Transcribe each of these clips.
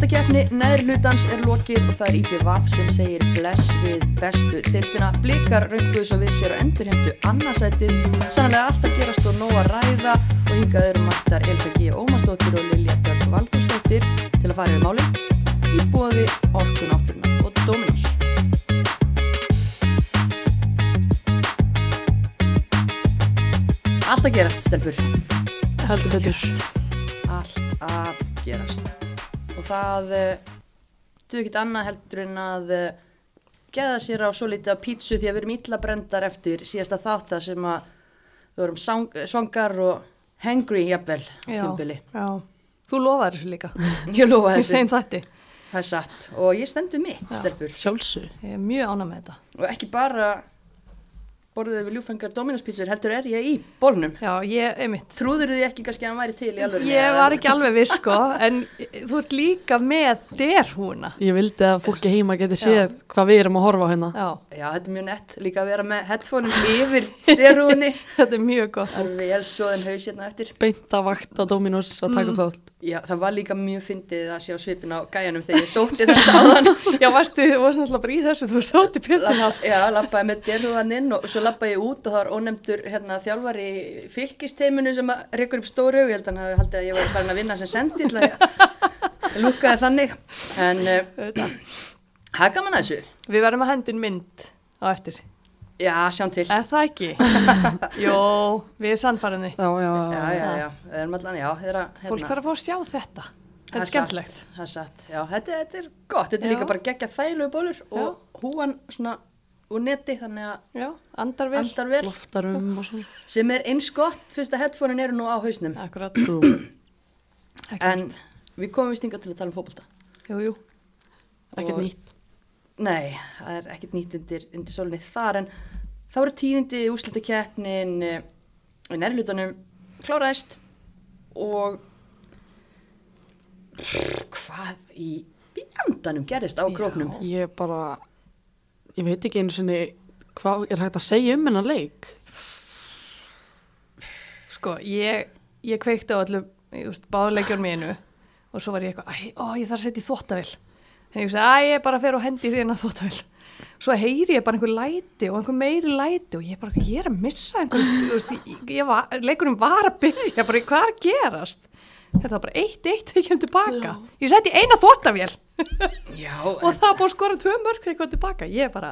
Úrslitakeppni neðri hlutans er lokið og það er IPVAF sem segir bless við bestu deildina. Blikar raunguðu svo við sér og endurhemdu annarsætið. Sannlega allt að gerast og nóg að ræða og hingað eru mættar Elsa G. Ómarsdóttir og Lilja Björg Valdursdóttir til að fara yfir máli í bóði Orkun Átturna og Dominós. Allt að gerast, stelpur. heldur betur allt að gerast það uh, duð ekki annað heldur en að uh, geða sér á svo litið af pítsu því að við erum illa brendar eftir síðasta þátt það sem að við vorum sang, svangar og hangry jafnvel tímbili. já. þú lofaði þessu líka. Ég lofa í þessu, þeim þætti. Það er satt. Og ég stendur mitt, Já. stelpur. Sjálfsög ég er mjög ána með þetta. Og ekki bara borðið við ljúfengar Dominos pítsur heldur er ég í bólnum. já, ég er mitt Trúður þið ekki kannski að hann væri til í alveg? ég var ekki alveg viss sko en þú ert líka með derhúna Ég vildi að fólki heima geti séð hvað við erum að horfa á hérna. já, Já, þetta er mjög nett líka að vera með headphone yfir styrhúni. þetta er mjög gott Það er vel svoðin haus hérna eftir. Beint að vakt á Dominos að taka upp þátt. Já, það var líka mjög fyndið að sjá svipin á gæjanum þegar ég sótti þess aðan. já, varstu, þú varst náttúrulega bara í þessu þú sóti pjössina Já, lappaði með derhúan inn og svo lappaði ég út og það var ónefndur hérna, þjálfari í fylkisteiminu sem reykur upp stóru og ég held að hann hafi haldið að ég var farin að vinna sem sendi til að lúkaði þannig. En uh, það er gaman að þessu. við verðum að hendin mynd á eftir Já, sjáum til. er það ekki? jó, við erum sannfærinni Já, já, Já, já, já, við erum allan, já, þeirra, hérna. fólk þarf að fá að sjá þetta. Þetta er skemmtilegt satt, Það er satt, já, þetta, þetta er gott, þetta er Já. líka bara geggja þægilegu bólur og húan svona úr neti þannig að já, andar vel. andar vel. Loftarum og svona. sem er eins gott fyrst að headphone eru nú á hausnum. Akkurat. En við komum við stinga til að tala um fótbolta. Jú, jú. Ekkert nýtt. Nei, það er ekkert nýtt undir, undir sólinni þar en þá eru tíðindi úrslitakeppnin eh, í nærlutunum kláraðist og hvað í bjandanum gerist á Já. króknum Ég bara, ég veit ekki einu sinni hvað er hægt að segja um hennar leik. sko, ég, ég kveikti á öllu báðuleikjum mínu og svo var ég eitthvað, ó, ég þarf að setja í þvóttavél þegar ég sagði, æ, ég bara fer og hendi því en að þvóttavél svo heyri ég bara einhver læti og einhver meiri læti og ég bara, ég er að missa einhver, þú veist, ég, ég var, var að byrja, bara hvað er að gerast? Þetta var bara eitt, eitt þegar ég kem tilbaka. Ég setti eina þvóttavél Já, og það var búið að skora tvö mörg þegar ég kom tilbaka. Ég bara,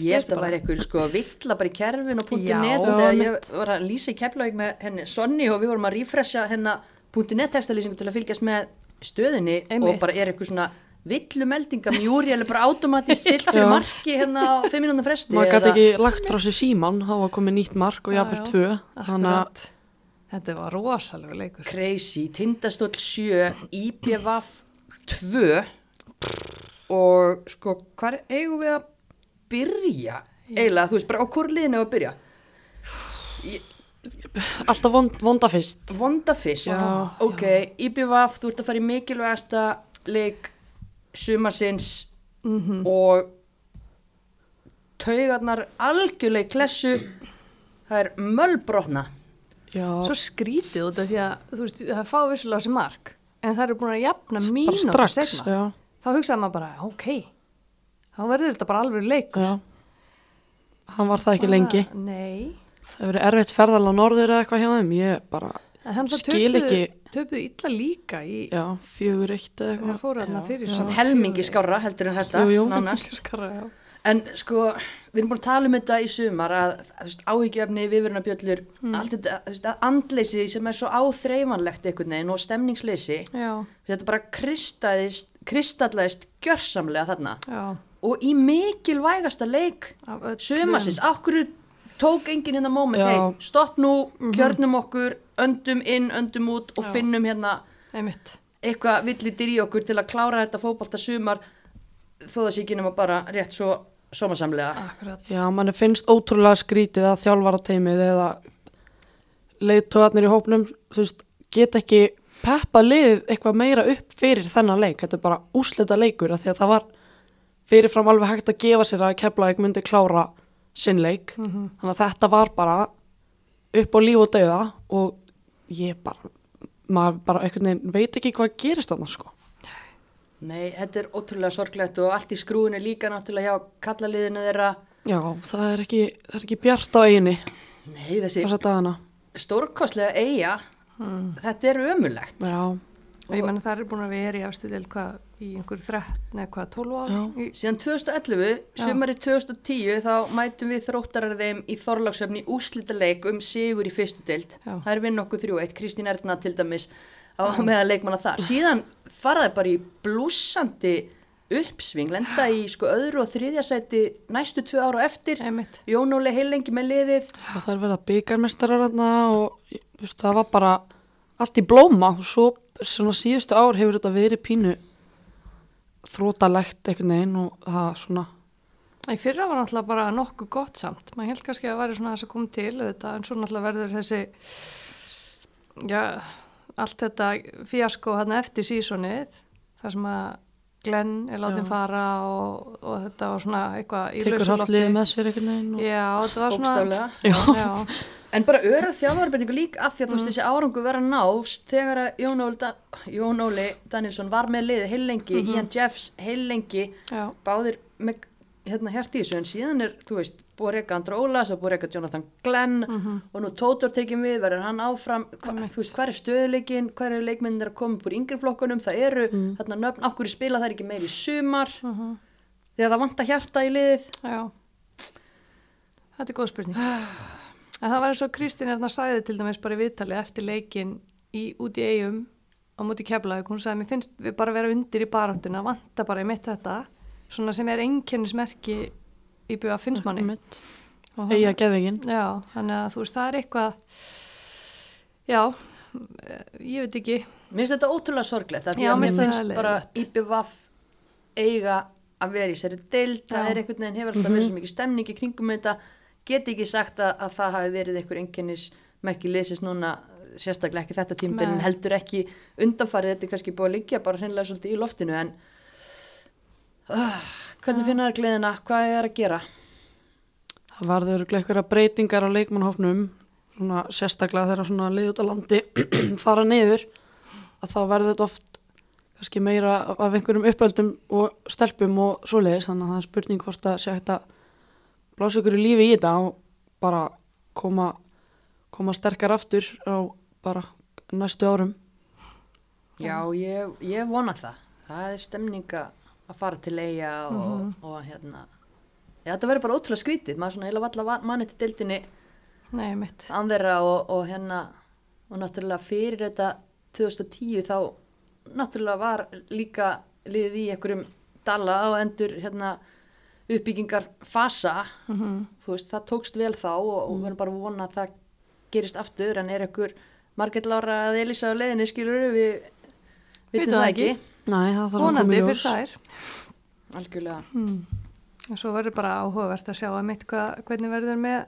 Ég held að bara- væri eitthvað sko vill bara í kerfin og punktu Já, net. Og þegar ég var að lýsa í keflaug með henni Sonni og við vorum að refresha hennar punktu net textalýsingu til að fylgjast með stöðinni Einmitt. og bara er eitthvað svona villumeldinga mjúri eða bara automatist stilt fyrir Já. marki hérna á fimm mínúna fresti Maður gæti ekki lagt frá sér síman, það var komið nýtt mark og Já, jafnvel já. tvö. Þannig að þetta var rosalega leikur Crazy, Tindastóll 7, IPVAF 2 og sko, hvað eigum við að byrja? Eiginlega, þú veist, bara á hvort liðinu að byrja? alltaf vond, vonda fyrst. Vonda fyrst, Já. ok, IPVAF, þú ert að fara í mikilvægasta leik sumarsins Mhm. og taugarnar algjörlega klessu, það er mölbrotna. Já, svo skrítið út af því að þú veist, það fá vissulega þessi mark en það eru búin að jafna bara strax. setna Já, þá hugsaði maður bara, ok þá verður þetta bara alveg leikur já. Hann var það ekki lengi. Ah, nei, Það verið erfitt ferðal á norður eða eitthvað hjá þeim. Ég bara skil ekki, töpuðu illa líka í, já, fjögur eitt eða eitthvað. fóru þarna fyrir Samt helmingi skárra heldur en þetta, Jú, jú. já. En sko, við erum búin að tala um þetta í sumar að, að þú veist, áhyggjefni, viðvörunabjöllur, Mm. allt þetta, að andleysi sem er svo áþreifanlegt einhvern veginn og stemningsleysi, Já, þetta bara kristallaðist gjörsamlega þarna. já, Og í mikilvægasta leik sumarsins, okkur tók enginn hérna moment, Já. hei, stopp nú, kjörnum okkur, öndum inn, öndum út og Já. finnum hérna einmitt, eitthvað villitir í okkur til að klára þetta fótbolta sumar þó það sé ekki nema bara rétt svo sómasamlega. akkurat Já, mann finnst ótrúlega skrítið að þjálfarateimið eða leiðtóðarnir í hópnum, þú veist, get ekki peppa liðið eitthvað meira upp fyrir þennan leik. Þetta er bara úslita leikur af því að það var fyrirfram alveg hægt að gefa sér að Keflavík myndi klára sinn leik. Þannig að þetta var bara upp á líf og dauða og ég bara, maður bara einhvern veginn veit ekki hvað gerist þarna sko. Nei, þetta er ótrúlega sorglegt og allt í skrúinu líka náttúrulega hjá kallaliðinu þeirra. Já, það er ekki, það er ekki bjart á eginni Nei, þessi stórkostlega eiga, þetta er ömulegt. Já, Og ég menna það er búin að vera í afstu deild hvað í einhverju 13 eða hvað 12 ár. Já. Í, Síðan 2011, Já. sumari 2010, þá mætum við þróttarar þeim í Þorláksöfni úslítaleik um sigur í fyrstu deild. Já. Það er vinn okkur þrjú, eitt Kristín Erna til dæmis á meðan leikmanna þar. Síðan faraði bara í blúsandi uppsving, lenda í sko öðru og þriðja sæti næstu tvö ára eftir. einmitt. Jón Óli heilengi með liðið. og það er verið að byggarmestarar hérna og það var bara allt í blóma og svo svona síðustu ár hefur þetta verið pínu þrótalegt einhvern veginn og það svona Í fyrra var náttúrulega bara nokkuð gott samt. Maður held kannski að það væri svona þess að koma til auðvitað, en svo náttúrulega verður þessi, já, allt þetta fíasko hann eftir sísonið, þar sem að Glenn er látin Já. fara og, og þetta var svona eitthvað í tekur liðið með sér einhvern veginn og... Já, þetta var svona... Bókstaflega. Já. Já, En bara öru þjálfarbyrningu líka af því að þú veist þessi árangu vera nást þegar að Jón Óli, da Jón Óli Danielsson var með liðið heilengi, Ian Jeffs heilengi, já, báðir með hérna hert í þessu en síðan er, þú veist, búið að reyka Andra Ólas og búið að reyka Jonathan Glenn og nú Tótor tekið við, verður hann áfram. Hva, þú veist, hvað er stöðuleikin, hvað eru leikmennir að koma úr yngri flokkunum, það eru þarna nöfn, okkur spila það ekki meir í sumar? Þegar það vantar hjarta í liðið. Já. Þetta er góð spurning. En það var eins og Kristín Erna sagði til dæmis bara í viðtali eftir leikin í, út í eigum á móti keflaug. Hún sagði, mér finnst við bara vera undir í baráttuna, vanta bara í mitt þetta, svona sem er einkennismerki í búið að finnst manni. Einmitt. Og eiga geðvegin Já, þannig að þú veist, það er eitthvað, já, ég veit ekki, Mér finnst þetta ótrúlega sorglegt af því Já, mér finnst bara. IPVAF eiga að vera í sér deild, það er einhvern veginn hefur alltaf verið svo mikið stemning í kringum þetta get ekki sagt að, að það hafi verið einhver enginnis merki leysist núna sérstaklega ekki þetta Nei. heldur ekki undanfarið þetta er kannski búið að liggja bara hreinlega svolítið í loftinu en uh, hvernig finna þær gleðina, hvað er að gera? Það varður einhverja breytingar á leikmannhófnum svona sérstaklega þegar svona lið út á landi fara niður að þá verður þetta oft kannski meira af einhverjum uppöldum og stelpum og svoleiðis þannig að það er spurning hvort að sé hægt að blása ykkur í lífi í þetta og bara koma, koma sterkar aftur á bara næstu árum. Já, ég, ég vona það. Það er stemninga að fara til eiga og, og hérna Já, þetta verður bara ótrúlega skrítið, maður svona heila valla manni til deildinni þeirra og, og hérna og náttúrulega fyrir þetta 2010 þá náttúrulega var líka liðið í einhverjum dala og endur hérna uppbyggingar fasa. Þú veist, það tókst vel þá og, og verðum bara að vona að það gerist aftur. En er einhver Margrét Lára eða Elisa á leiðinni skilur við vitum það ekki Nei, það þarf að koma Vonandi í fyrir ljós þær. algjörlega. En svo verður bara áhugavert að sjá að mitt hvað, hvernig verður með,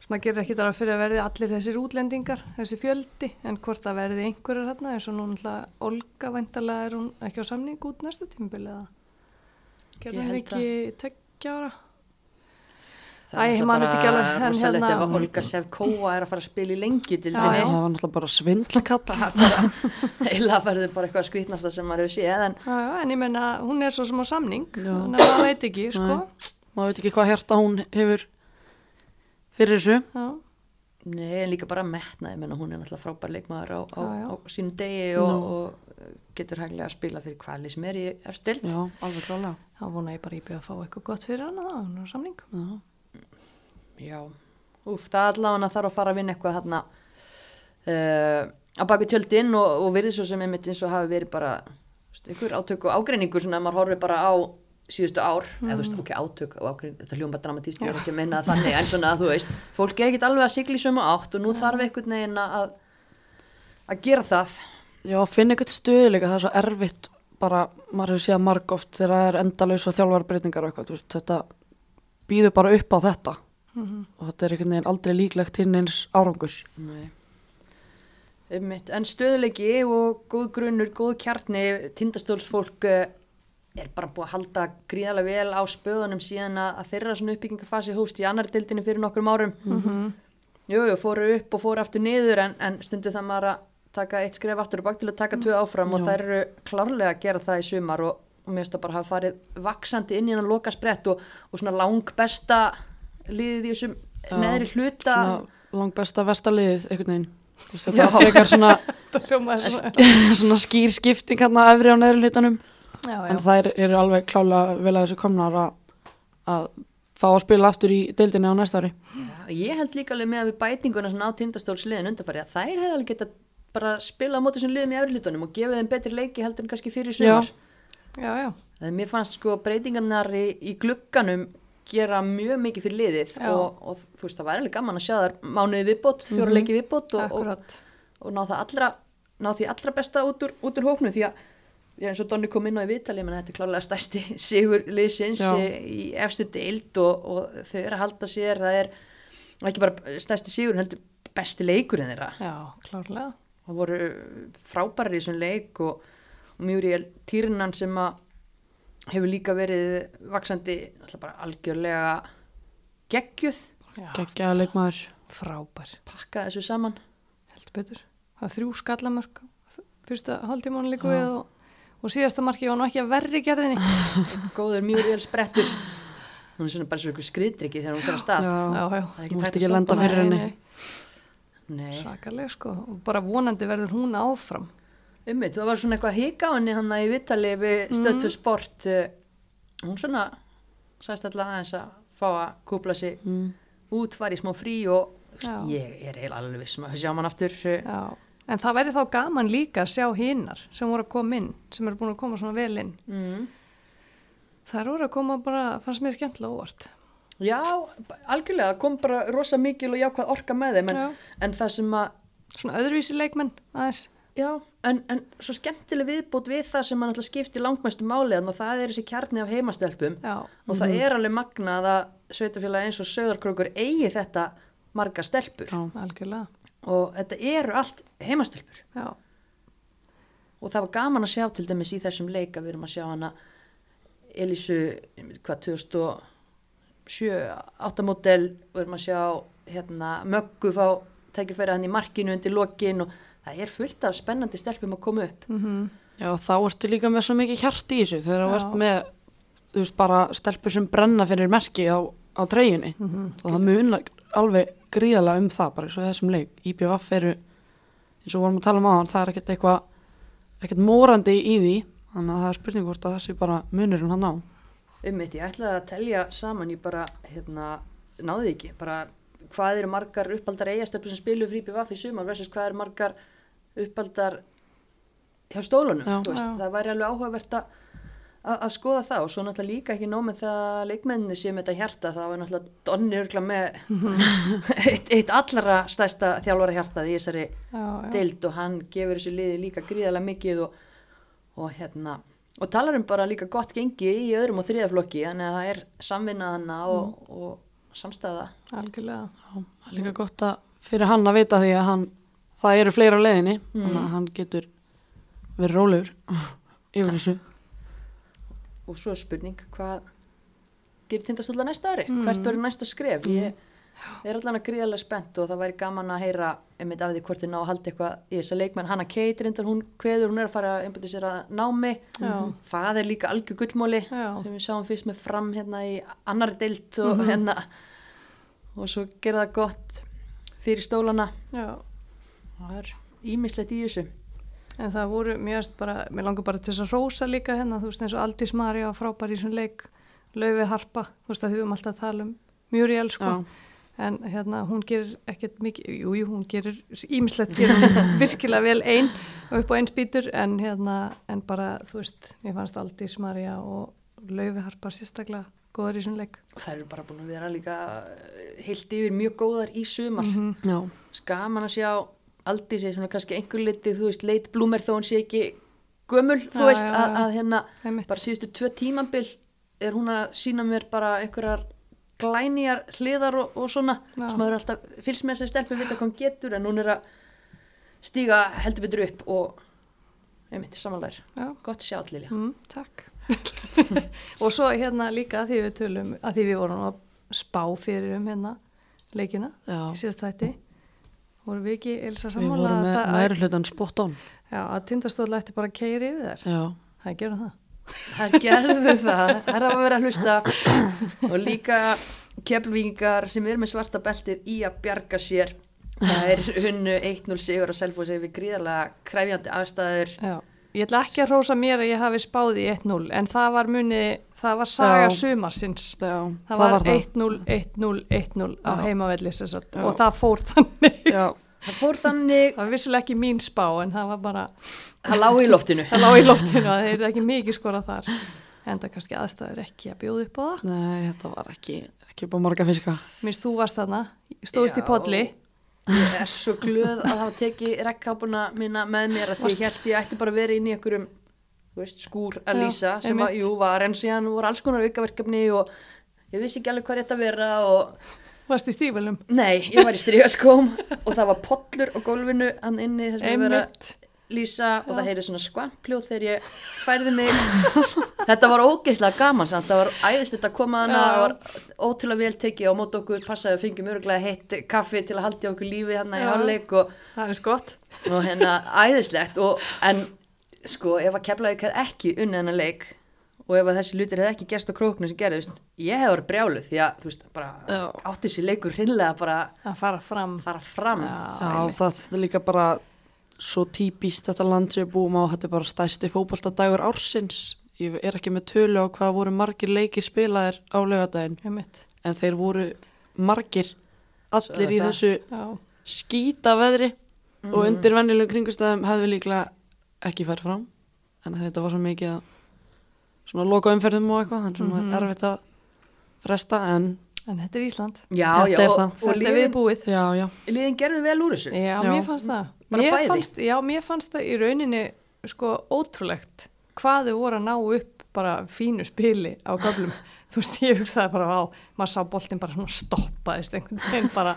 sem maður gerir ekki þar fyrir að verði allir þessir útlendingar, þessi fjöldi, en hvort það verði einhverjar þarna, eins og nú náttúrulega Olga væntalega er hún ekki á samning út næsta tímbil eða? Hún held ekki tveggja ára? Það Æ, er náttúrulega þetta ekki alveg, bara en rosalegt hérna- ef að Olga Sevkóa er að fara að spila í lengju til Já, Það var náttúrulega bara svindlkall heila verður bara eitthvað skrítnasta sem maður hefur séð en Já, já, en ég menna, hún er svo sem á samning, þannig að maður veit ekki, sko. maður veit ekki hvað hérta hún hefur fyrir þessu. Já, Nei, en líka bara metnaði, menna hún er náttúrulega frábær leikmaður á, á, á sínum degi og, og getur hæglega að spila fyrir hvali sem er í efstild. Já, alveg klálega. Þá vona ég bara íbjöð að fá eitthvað gott fyrir hana, þá, hún er á samning. Já, úf, það allavega þarf að fara að vinna eitthvað þarna uh, á baku tjöldin og, og verið svo sem einmitt eins og hafi verið bara veist, einhver átök og ágreiningur svona að maður horfir bara á síðustu ár, eða þú veist, ok, átök og ágreining, þetta hljóma dramatíst, ég er ekki að menna það þannig, en svona að þú veist, fólk er ekkit alveg að sigla í sömu átt og nú þarf einhvern veginn að að gera það. Já, finna eitthvað stöðuleika, það er svo erfitt bara, maður hefur séð marg oft þegar það er endalaus og þjálfarbreytingar og eitthvað, veist, þetta býður bara upp á þetta og þetta er einhvern veginn aldrei líklegt hinn eins árangus. En stöðuleiki og góð grunnur, góð kjarni, tindastólsfólk uh, er bara búið að halda gríðarlega vel á spöðunum síðan að, að þeirra svona uppbyggingafasi hóst í annar dildinni fyrir nokkrum árum. Mm Jú, jú, fóru upp og fóru aftur niður en, en stundu það maður að taka eitt skref aftur og bak til að taka tvö áfram og Já. þær eru klárlega að gera það í sumar og og mér finnst það bara hafa farið vaksandi inn í hann loka sprett og, og svona lang besta liðið í þessum Já, neðri hluta. Svona langbesta vestaliðið einhvern veginn. Þetta frekar svona, Það svona. svona skýr skipting hérna efri á neðri hlutanum. Já, en já. þær eru alveg klálega vel að þessu komnar að, að fá að spila aftur í deildinni á næsta ári. Já, ég held líka alveg með að við bætinguna sem á tindastólsliðin undanfæri að þær hefði alveg geta bara spila á móti þessum liðum í efri hlutunum og gefið þeim betri leiki heldur en kannski fyrir. Það mér fannst sko breytingarnar í, í glugganum gera mjög mikið fyrir liðið og, og þú veist það væri alveg gaman að sjá þar mánuði viðbót, fjóra leiki viðbót og, og, og ná, það allra, ná því allra besta út úr, út úr hóknu því að ég eins og Donni kom inn á í viðtali menn þetta er klárlega stærsti sigur liðsins í efstu deild og, og þau eru að halda sér það er ekki bara stærsti sigur heldur besti leikurinn þeirra. Já, klárlega. og voru frábærar í þessum leik og, og Mjúriel Týrnan sem að hefur líka verið vaksandi algjörlega geggjuð Já, geggjaða leikmaður frábær. pakka þessu saman Heldur betur. Það var þrjú skallamörk. Fyrsta hálftímanu líku við og, og síðasta marki var nú ekki að verri gerðinni. góður Mjúriel sprettur hún er svona bara svo ykkur skriðdriki þegar hún fer á stað Já. Já, já. það er Þú ekki að stoppa fyrir henni. Nei, Svakaleg sko. Og bara vonandi verður hún áfram. Ummitt, það var svona eitthvað hika á henni hann í Vittali við stöðtu sport eh, hún svona sagðist alltaf aðeins að fá að kúpla sig mm. út, fara í smá frí og Já. ég er eiginlega alveg vissum að sjá hann aftur eh, Já. En það væri þá gaman líka að sjá hinnar sem voru að koma inn, sem eru búin að koma svona vel inn. mm. Það voru að koma bara, fannst mér skemmtilega óvart. Já, algjörlega, kom bara rosa mikil og jákvæð orka með þeim en, en það sem að, Svona öðruvísi leikmenn aðeins. já, en, en svo skemmtileg viðbútt við það sem mann alltaf skipti langmestu máli og það er þessi kjarni af heimastelpum Já. og það er alveg magnað að sveitafélagi eins og Söðarkrókur eigi þetta marga stelpur Já. Algjörlega. og þetta eru allt heimastelpur Já. og það var gaman að sjá til dæmis í þessum leika við erum að sjá hana Elísu, hvað, 2007 áttamódel, við erum að sjá hérna, möggu fá tækifæri hann í markinu undir lokin og það er fullt af spennandi stelpum að koma upp. Mm Já, þá ertu líka með svo mikið hjart í þessu. Þegar þú ert með, þú veist, bara stelpur sem brenna fyrir merki á, á treyjunni. Mhm. og það munar alveg gríðalega um það bara eins og þessum leik. IBVF eru, eins og vorum að tala um aðan, það er ekkert eitthvað, ekkert mórandi í því, þannig að það er spurning hvort að þessi bara munurinn hann á. um ég ætlaði að telja saman ég bara, hérna, náði ekki. Bara hvað eru margar uppaldar eigastelpur sem spilu frí BVF í sumar versus hvað eru margar uppaldar hjá stólunum, Já. veist, Já. það væri alveg áhugavert að að skoða það og svo náttúrulega líka ekki nóg með það að leikmenni með þetta hjarta það var náttúrulega Donni örgla með eitt, eitt allra stærsta þjálfara hjartað í þessari deild og hann gefur þessu liði líka gríðarlega mikið og, og hérna og talar um bara líka gott gengi í öðrum og þriðaflokki þannig að það er samvinnaðana og, og samstæða Algjörlega. Líka gott að fyrir hann að vita því að hann, það eru fleira á leiðinni, þannig að hann getur verið rólegur yfir þessu. og svo er spurning hvað gerir tindastóla næsta ári? Hvert verður næsta skref? Ég er allan að gríðarlega spennt og það væri gaman að heyra einmitt af því hvort þið ná að halda eitthvað í þessa leikmenn. Hanna Kate reyndar hún kveður, hún er að fara að einbæti sér að námi. Það er líka algjör gullmóli sem við sáum fyrst með fram hérna í annar deilt og hérna. Og svo gera það gott fyrir stólana. Já. Það er ímislegt í þessu En það voru, veist bara, mér langar bara til þess að rósa líka hérna, þú veist eins og Aldís Marja frábær í svon leik, Laufi Harpa, þú veist að við erum alltaf að tala um Muriel sko, Já. en hérna hún gerir ekkert mikið, jú, jú, hún gerir ímislegt, gerir hún virkilega vel einn og upp á einn spýtur, en hérna, en bara, þú veist, mér fannst Aldís Marja og Laufi Harpa sérstaklega góður í svon leik. og það eru bara búin að vera líka eh, heilt yfir mjög góðar í sumar Mhm. Já, skaman að sjá aldrei sé svona kannski einhver litið, þú veist, leit blúmer þó hún sé ekki gömul, þú Já, veist, já, að, að hérna bara síðustu tvö tímabil er hún að sína mér bara einhverjar glænýjar hliðar og, og svona. Sem maður alltaf fylgst með þessi stelpu vita hvað hún getur en hún er að stíga heldur betur upp og einmitt samanlegar, Já. gott sjátt Lilja. Mm, takk. og svo hérna líka að því við tölum, að því við vorum að spá fyrir um hérna leikina síðast þætti vorum við ekki Elsa Við sammála vorum með að, það- næri hlutan spot on. já, að tindastóðlega ætti bara að keiri yfir þær. Já, það gerum það. Það gerðu það, það er að vera að hlusta. Og líka keflvíkingar sem er með svarta beltið í að bjarga sér. Það er hunnu 1-0 sigur og Selfossi við gríðarlega kræfjandi aðstæður. Já. Ég ætla ekki að rósa mér að ég hafi spáð í 1-0 en það var muni, það var saga sumarsins. Já, Það, var 1-0, 1-0, 1-0 á Já. heimavelli sem sagt Já. og það fór þannig. Já, það fór þannig, Það var vissulega ekki mín spá en það var bara, það lág í loftinu það lág í loftinu að það er ekki mikið skorað þar. En það kannski aðstæður ekki að bjóða upp á það. nei, þetta var ekki, ekki upp á marga fiska. Minnst þú varst þarna, stóðist í podli. Ég er svo glöð að hafa tekið rekkápuna mína með mér því ég held ég ætti bara að vera inn í einhverjum veist, skúr að lýsa sem að, jú, var en síðan voru alls konar aukaverkefni og ég vissi ekki alveg hvað rétt að vera og Varst í stífölum. Nei, ég var í strígaskóm og það var pollur á gólfinu hann inni þess að vera að Einmitt. lýsa og það heyrði svona skvampljóð þegar ég færði mig þetta var ógeðslega gaman samt það var æðist þetta að koma hana Já. það var ótrúlega vel tekið á mót okkur passaði að fengjum öruglega heitt kaffi til að haldi okkur lífi hann í Já. hálfleik og, Það er skott. og hérna æðislegt og, en sko ef að Keflavík hefði ekki unnið hennar leik og ef að þessi lutir hefði ekki gerst á króknu sem gerðist, ég hef verið brjáluð því að þú veist, bara Já. átti þessi leikur hreinlega bara Að fara fram. fara fram Já, það er líka bara svo típist þetta land sem við búum á, þetta er bara stæsti fótballtadagur ársins. Ég er ekki með tölu á hvað voru margir leikir spilaðir á laugadaginn, Einmitt. en þeir voru margir, allir í það. þessu Já. skýta veðri og Mm. undir venjulegum kringustæðum hefði líklega ekki fært fram en þetta var svo mikið að svona loka umferðum og eitthvað þannig sem Mhm. er erfitt að fresta en En þetta er Ísland. Já, Þetta já, er og, og Þetta er viðbúið. já, já, liðin gerðu vel úr þessu. Já, Já. mér fannst það. Bara mér bæði. Fannst, já, mér fannst það í rauninni sko ótrúlegt hvað þau voru að ná upp bara fínu spili á köflum. Þú veist, ég hugsaði bara á, maður sá boltinn bara svona stoppaðist einhvern veginn bara,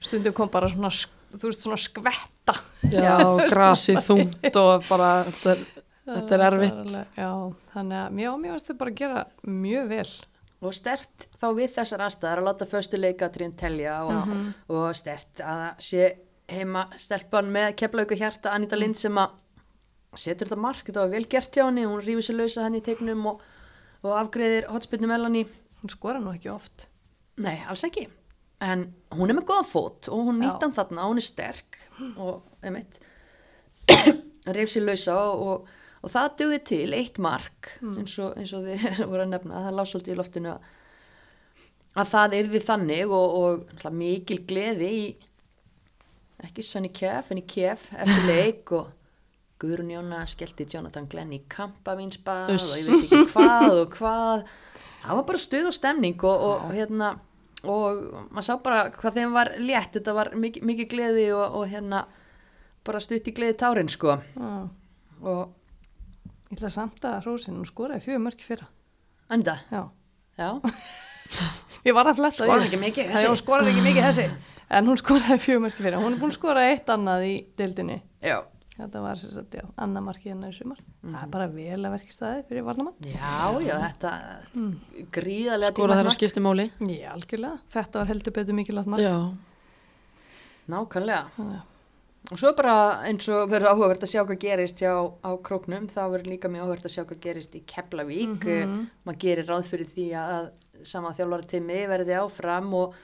stundum kom bara svona, þú veist, svona skvetta. já, grasið þungt og bara þetta er, þetta er erfitt Já, þannig að mér fannst þau bara gera mjög vel. Og stert þá við þessar aðstæðar að láta föstu leikatriðin telja og, Mhm. og stert að sé heima stelpan með keflaugu hjarta Anita Lind sem að setur þetta mark, þetta var vel gert hjá henni, hún rífur sér lausa henni í tegnum og, og afgreðir hotspinnu Melanie. Hún skora nú ekki oft. Nei, alls ekki. En hún er með góðan fót og hún Já. nýtt hann þarna, hún er sterk og einmitt reyf sér lausa og, og, og það dugði til eitt mark eins, og, eins og þið voru að nefna, það lág svolítið í loftinu að, að það yrði þannig og, og mikil gleði í ekki sann í kef en í kef eftir leik og Guðrún Jóna skellti Jonathan Glenn í kampavínsbað Uss. og ég veit ekki hvað og hvað. Það var bara stuð og stemning og, og, hérna og maður sá bara hvað þeim var létt. Þetta var mikið, mikið gleði og, og hérna bara stutt í gleði tárin sko. Og Ég ætla samt að Rósin, hún skoraði fjögur mörki fyrra. enda, Já. já Ég var að fletta Skoraði ekki mikið þessi. hún skoraði ekki mikið þessi. En hún skoraði fjögur mörki fyrra. Hún er búin að skora eitt annað í deildinni. já, Þetta var sem sagt, já, annað markið hennar í sumar. Það er bara vel að verki staði fyrir varnamann. já, já þetta gríðarlega skora þeirra dýrmætt mark. skipti máli Já, algjörlega. Þetta var heldur betur mikilvægt mark. já, nákvæmlega Já. Og svo bara eins og verður áhugavert að sjá hvað gerist hjá á króknum, þá verður líka mjög áhugavert að sjá hvað gerist í Keflavík. Mm maður gerir ráð fyrir því að sama þjálfara tími verði áfram og,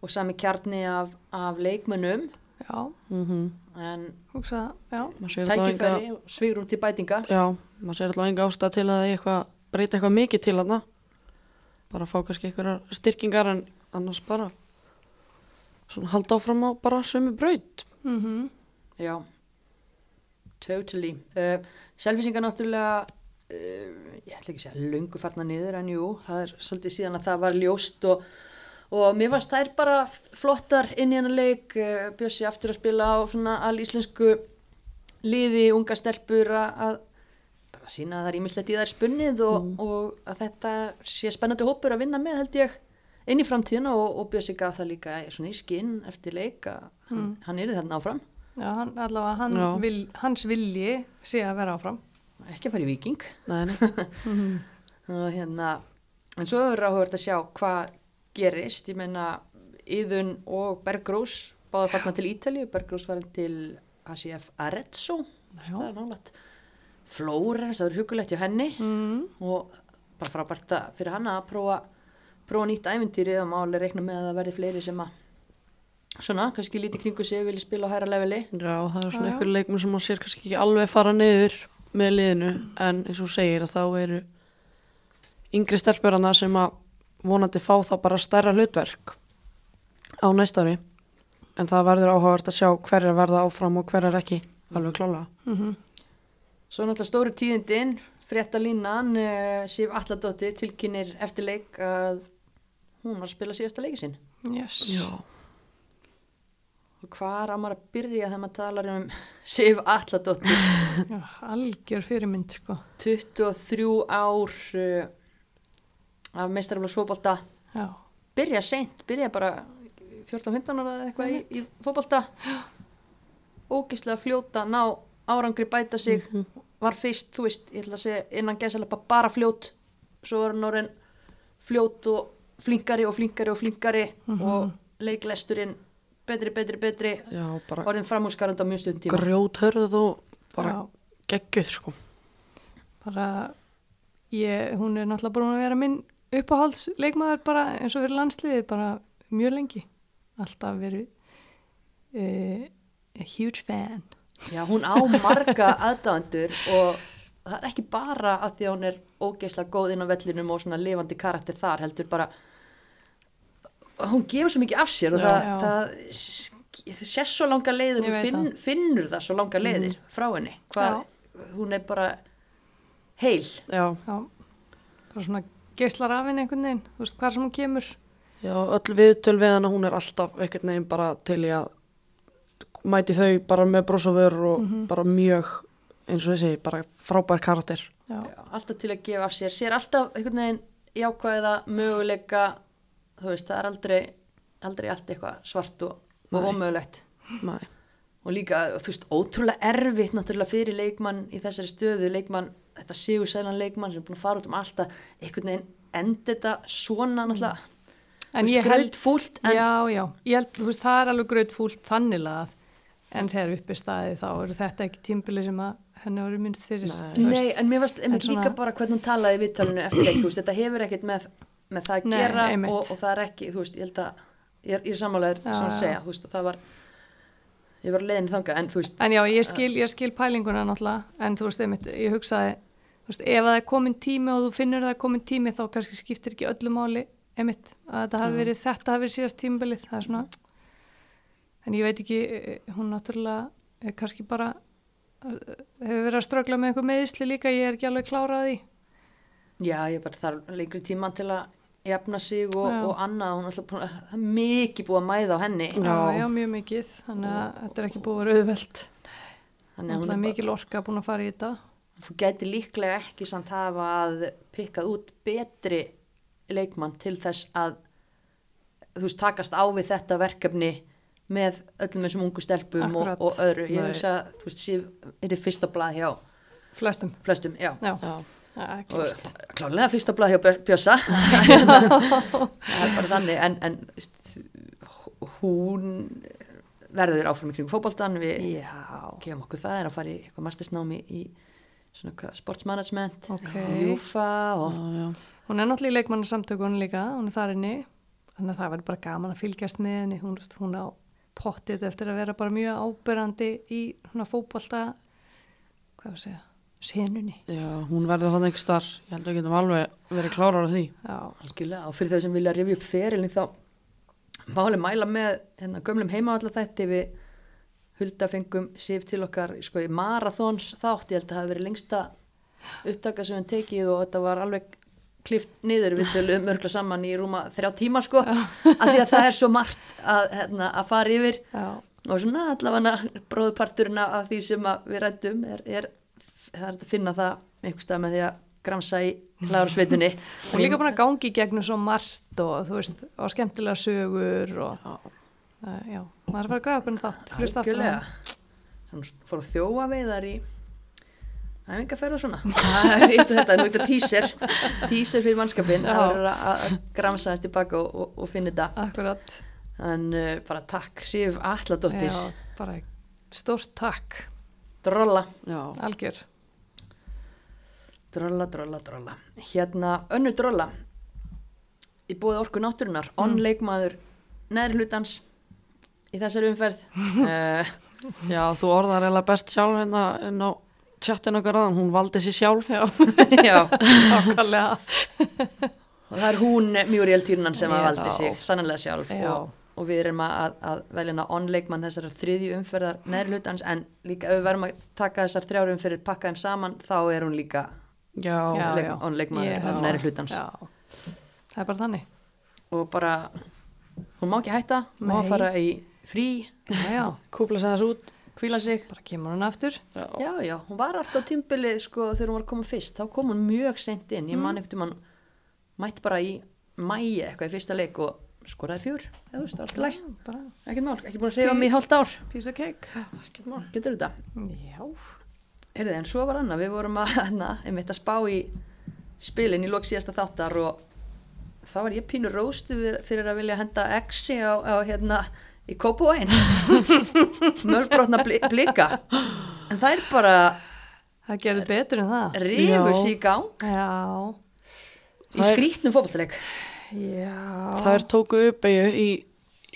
og sami kjarni af, af leikmönnum. Já, mm en alltaf enga tækifæri og svigrum til bætinga. Já, maður sér alltaf enga ástæð til að eitthvað, breyta eitthvað mikið til þarna. Bara fá kannski einhverjar styrkingar en annars bara svona halda áfram á bara sömu braut. Mm Já, totally. Uh, Selfisingar náttúrulega, uh, ég ætla ekki að segja löngu farna niður en jú, það er svolítið síðan að það var ljóst og, og mér fannst þær bara flottar inn í hennar leik, uh, bjössi aftur að spila á svona alíslensku liði, unga stelpur að að bara sína að það er ímislegt í þær spunnið og, og að þetta sé spennandi hópur að vinna með held ég inn í framtíðina og, og Bjössi gaf það líka svona í skinn eftir leik að hann, hann er þarna áfram Já, hann, allavega hann Já. vil, hans vilji sé að vera áfram. ekki að fara í viking Nei, nei. og hérna en svo er áhugavert að sjá hvað gerist, ég meina Íðun og Bergrós báða farna til Ítalíu, Bergrós var til ACF Arezzo Já. það er nálægt Flórens, það er hugulegt hjá henni mm. og bara frábært að fyrir hana að prófa, prófa nýtt æventýri og máli reikna með að það verði fleiri sem að svona, kannski lítið kringu sig vilja spila á hæra leveli Já, það er svona Já, já. einhver leikmenn sem maður sér kannski ekki alveg fara niður með liðinu en eins og segir að þá eru yngri stelpurana sem að vonandi fá þá bara stærra hlutverk á næsta ári en það verður áhugavert að sjá hverjar verða áfram og hverjar ekki alveg klálega. Mm Svo náttúrulega stóru tíðindin, frétta línan, uh, Sif Alladóttir tilkynir eftir leik að hún var að spila síðasta leiki sinn. yes. Og hvað er maður að byrja þegar maður talar um Sif Alladóttir? Já, algjör fyrirmynd sko 23 ár uh, af meistarafla svóbolta. Já, Byrja seint, byrja bara 14-15 ára eitthvað í, í fótbolta. Ógislega fljóta, ná árangri bæta sig. Var fyrst, þú veist, ég ætla að segja innan gæsalega bara fljót. Svo var hann orðin fljót og flinkari og flinkari og flinkari og leiklesturinn betri, betri, betri. Já, bara Orðin framhúsgarand á mjög stundin tíma. grjóthörð og bara Já. geggjuð sko. bara ég, hún er náttúrulega búin að vera minn uppáhalds leikmaður bara eins og fyrir landsliði bara mjög lengi alltaf verið uh, a huge fan Já, hún á marga aðdáendur og það er ekki bara að því að hún er ógeðslega góð inn á vellinum og svona lifandi karakter þar heldur bara hún gefur svo mikið af sér og Já. það, Já. það, það sé svo langa leiðir Ég og finn, finnur það svo langa leiðir frá henni. Hvað, hún er bara heil. Já, já, bara svona geislar af henni einhvern veginn, þú veist hvað sem hún kemur. Já, öll viðtöl við hana hún er alltaf einhvern veginn bara til í að mæti þau bara með bros og vör og bara mjög eins og þessi, bara frábær karakter. já, Já, alltaf til að gefa af sér. Sér alltaf einhvern veginn jákvæða möguleika þú veist, það er aldrei aldrei allt eitthvað svart og, ómögulegt. Og líka, þú veist, ótrúlega erfitt náttúrulega fyrir leikmann í þessari stöðu leikmann, þetta sigur sælan leikmann sem er búin að fara út um alltaf einhvern veginn endi þetta svona náttúrulega. En Þú veist, ég held grautfúlt, en- já, já, ég held, þú veist það er alveg gröðfúlt þannig lagað en þegar uppi staði þá eru þetta ekki tímbili sem að henni voru minnst fyrir. Nei. Nei, en mér varst En svona- líka bara hvernig hún talaði í viðtalinu eftir leik, þú veist, þetta hefur ekkert með, með það að Nei, gera og, og það er ekki, þú veist, ég held að ég er, er sammálaður Já, sem að segja, þú veist, það var ég var leiðin þangað, en þú veist En já, ég skil, ég skil pælinguna náttúrulega, en þú veist, einmitt, ég hugsaði, þú veist, ef það er komin tími og þú finnur að það er komin tími þá kannski skiptir ekki öllu máli, einmitt, að þetta hafi verið, þetta hafi verið síðast tímabilið, það er svona, en ég veit ekki, eh, hún náttúrulega er kannski bara, eh, hefur verið að strögla með einhver meðisli líka, ég er ekki alveg klárað því. já, ég bara þarf lengri tíma til að jafna sig og, og annað, hún er alltaf búin að, það er mikið búið að mæða á henni. Já, Já. já, mjög mikið, þannig að þetta er ekki búið að vera auðvelt. þannig að hún Náttúrulega er bara, mikil orka búin að fara í þetta. þú gæti líklega ekki samt hafa að pikkað út betri leikmann til þess að þú veist, takast á við þetta verkefni með öllum þessum ungu stelpum og, og öðru, ég Nei. hugsa þú veist, Sif er þið fyrsta blað hjá Flestum, flestum, já, já, Já, það er klálega fyrsta blað hjá Bjössa. Það er bara þannig. En, en veist, hún verður áfram í kring fótboltan við gefum okkur það er að fara í eitthvað mastersnámi í sportsmanagement Ok. Júfa og. Hún er náttúrulega í leikmannarsamtökunum líka, hún er þar inni, þannig að það verður bara gaman að fylgjast með henni, hún, veist, hún á pottið eftir að vera bara mjög ábyrrandi í fótbolta, hvað var að segja, senunni. Já, hún verður þannig einhver starf, ég held að við getum alveg verið klárar á því. Já, algjörlega. Og fyrir þau sem vilja rifja upp ferilin þá máli mæla með hérna, gömlum heimavallatætti við Hulda fengum Sif til okkar sko, í marathons þátt, ég held að það hafi verið lengsta upptaka sem við tekið og þetta var alveg klift niður. Við töluðum mörgla saman í rúma þrjá tíma sko, af því að það er svo margt að, hérna, að fara yfir. Já, og svona allavega bróðparturinn af því sem að við rættum er, er það er að finna það einhvers stað með því að gramsa í hlárasveitunni hún er líka að gangi í gegnum svo margt og þú veist, á skemmtilega sögur og, Já, uh, já, maður er að fara að græða hvernig þátt, hlusta aftur hann. Þannig fór að þjóa veiðar í æfingarferð og svona. Það er eitt og þetta, nú þetta tíser tíser fyrir mannskapin Já. það er að, að gramsa þess tilbaka og, og, og finna þetta. Akkurat, en uh, bara takk Sif Alladóttir já, bara stórt takk, drolla. Já. algjör. Drolla, drolla, drolla hérna önnu drolla í búið orku náttúrunar Mm. onn leikmaður neðri hlutans í þessari umferð uh, Já, þú orðar eiginlega best sjálf hérna inn á tjattin okkar aðan, hún valdi sér sjálf. Já. já, Nákvæmlega. og það er hún Muriel Týrnan sem að valdi sig sannlega sjálf Já. og, og við erum að, að velja hana onn leikmann þessar þriðju umferðar neðri hlutans en líka ef við verðum að taka þessar þrjáru umferðir pakka þeim saman þá er hún líka Já, leik- já. on leikmaður af neðri hlutans. Já, það er bara þannig. og bara hún má ekki hætta, má Nei. fara í frí kúpla þessu út. hvíla sig bara kemur hún aftur. Já. Já, já, hún var alltaf tímbilið sko þegar hún var að koma fyrst, þá kom hún mjög sent inn, ég man Mm. ekkert um hann mætt bara í mæi eitthvað í fyrsta leik og skoraði fjör, eða þú veist, allt í læg, Bara ekkert mál, ekki búin að reyfa mig í hálft ár, piece of cake. ekkert mál, getur þetta. Já, Heyrðu, en svo var annað, við vorum að, na, einmitt að spá í spilin í lók síðasta þáttar og þá var ég pínur róstu fyrir- að vilja henda exi á, á hérna í Kópavóin mörgbrotna bli, blika. En það er bara það gerði betur en það. rifus Já. í gang. Já, í skrítnum já. Það er tóku uppeyju í,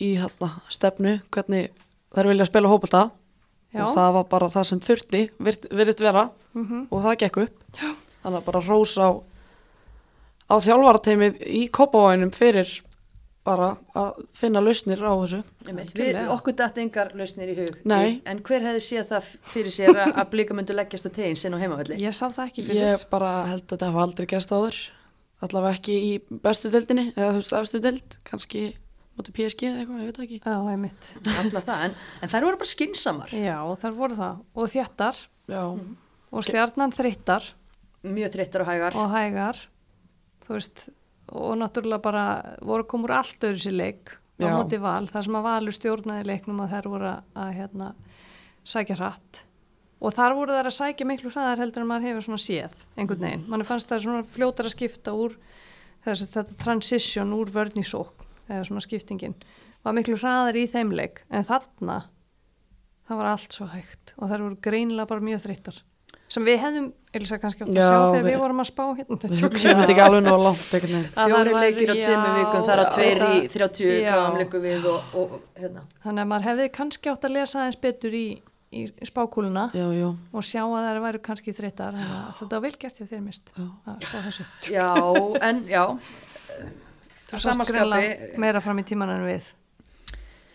í hérna, stefnu, hvernig þær vilja spila hópulta Já. og það var bara það sem þurfti, virt- virðist vera Mhm. og það gekk upp. Já. Þannig að bara rós á, á þjálfarateimið í Kópavóinum fyrir bara að finna lausnir á þessu. Einmitt, við, okkur datt engar lausnir í hug Nei. en hver hefði séð það fyrir sér að, að blika myndu leggjast á tegin sinn á heimavelli Ég sá það ekki fyrir. Ég bara held að þetta hafa aldrei gerst áður, allavega ekki í bestu deildinni, eða þú veist, efstu deild, kannski móti PSG eða eitthvað, ég veit það ekki. Já, einmitt. alla það, en, en þær voru bara skinsamar Já, þar voru það. Og þjættar Já, og stjarnan þreyttar mjög þreyttar og hægar og hægar. Þú veist, og náttúrulega bara voru komur allt öðru sér leik á móti val. Það sem að valur stjórnaði leiknum að þær voru að, að hérna, sækja hratt. Og þar voru þær að sækja miklu hraðar heldur en maður hefur svona séð einhvern veginn. Mann fannst það svona fljótar að skipta úr þess að þetta transition úr vörn í sók eða svona skiptingin var miklu hraðar í þeim leik. En þarna það var allt svo hægt og þær voru greinilega bara mjög þreyttar. Sem við hefðum, Elisa kannski átt að Já, sjá þegar við, við- vorum að spá hérna við hugsaum þetta ekki alveg nóg langt. Að fjóri leikir á tveimur vikum þar að tveir í þetta- 30 já. gráðum leikum við og, og hérna. Þannig að maður hefði kannski átt að lesa aðeins betur í, í spákúluna Já, já, og sjá að þær væru kannski þreyttar. Að þetta var vel gert hjá þér mist Já. að já, en já Þú sást skapi- meira fram í tíman en við.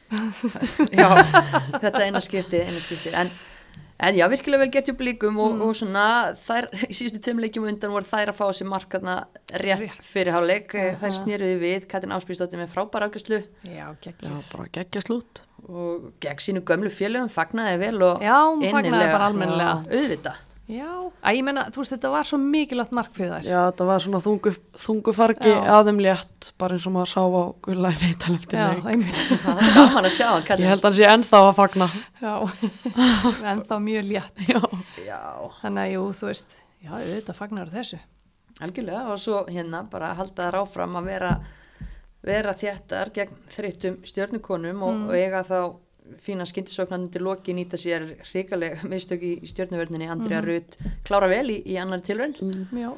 Já, þetta eina skiptið, eina skiptið. En, en já, virkilega vel gert hjá blíkum og, og svona, þær í síðustu tveim leikjum á undan voru þær að fá sér mark þarna rétt, Rétt. fyrir háleik Aha. þær snéruði við, Katrin Áspísdóttir með frábæra ákvæslu Já, já, geggjast bara geggja slút. og gegn sínu gömlu félögum fagnaði vel og Já, hún fagnaði bara almennilega. Já, auðvitað Já, að ég menna, þú veist, þetta var svo mikilvægt mark fyrir þær. Já, þetta var svona þungu, þungu fargi aðeim létt, bara eins og maður sá á Gulla í eftir Já, leik. einmitt. Það er gaman að sjá hann Ég held að hann sé ennþá að fagna. Já, en þá mjög létt. Já, já, Þannig að jú, þú veist, já, auðvitað fagnar þessu. Algjörlega og svo hérna bara halda þær áfram að vera vera þjættar gegn þreyttum stjörnukonum og, og eiga þá fína skyndisóknarnir til loki nýta sér hrikaleg mistök í, stjörnuverðinni. Andrea Rutt klára vel í, í annar tilraun. Já,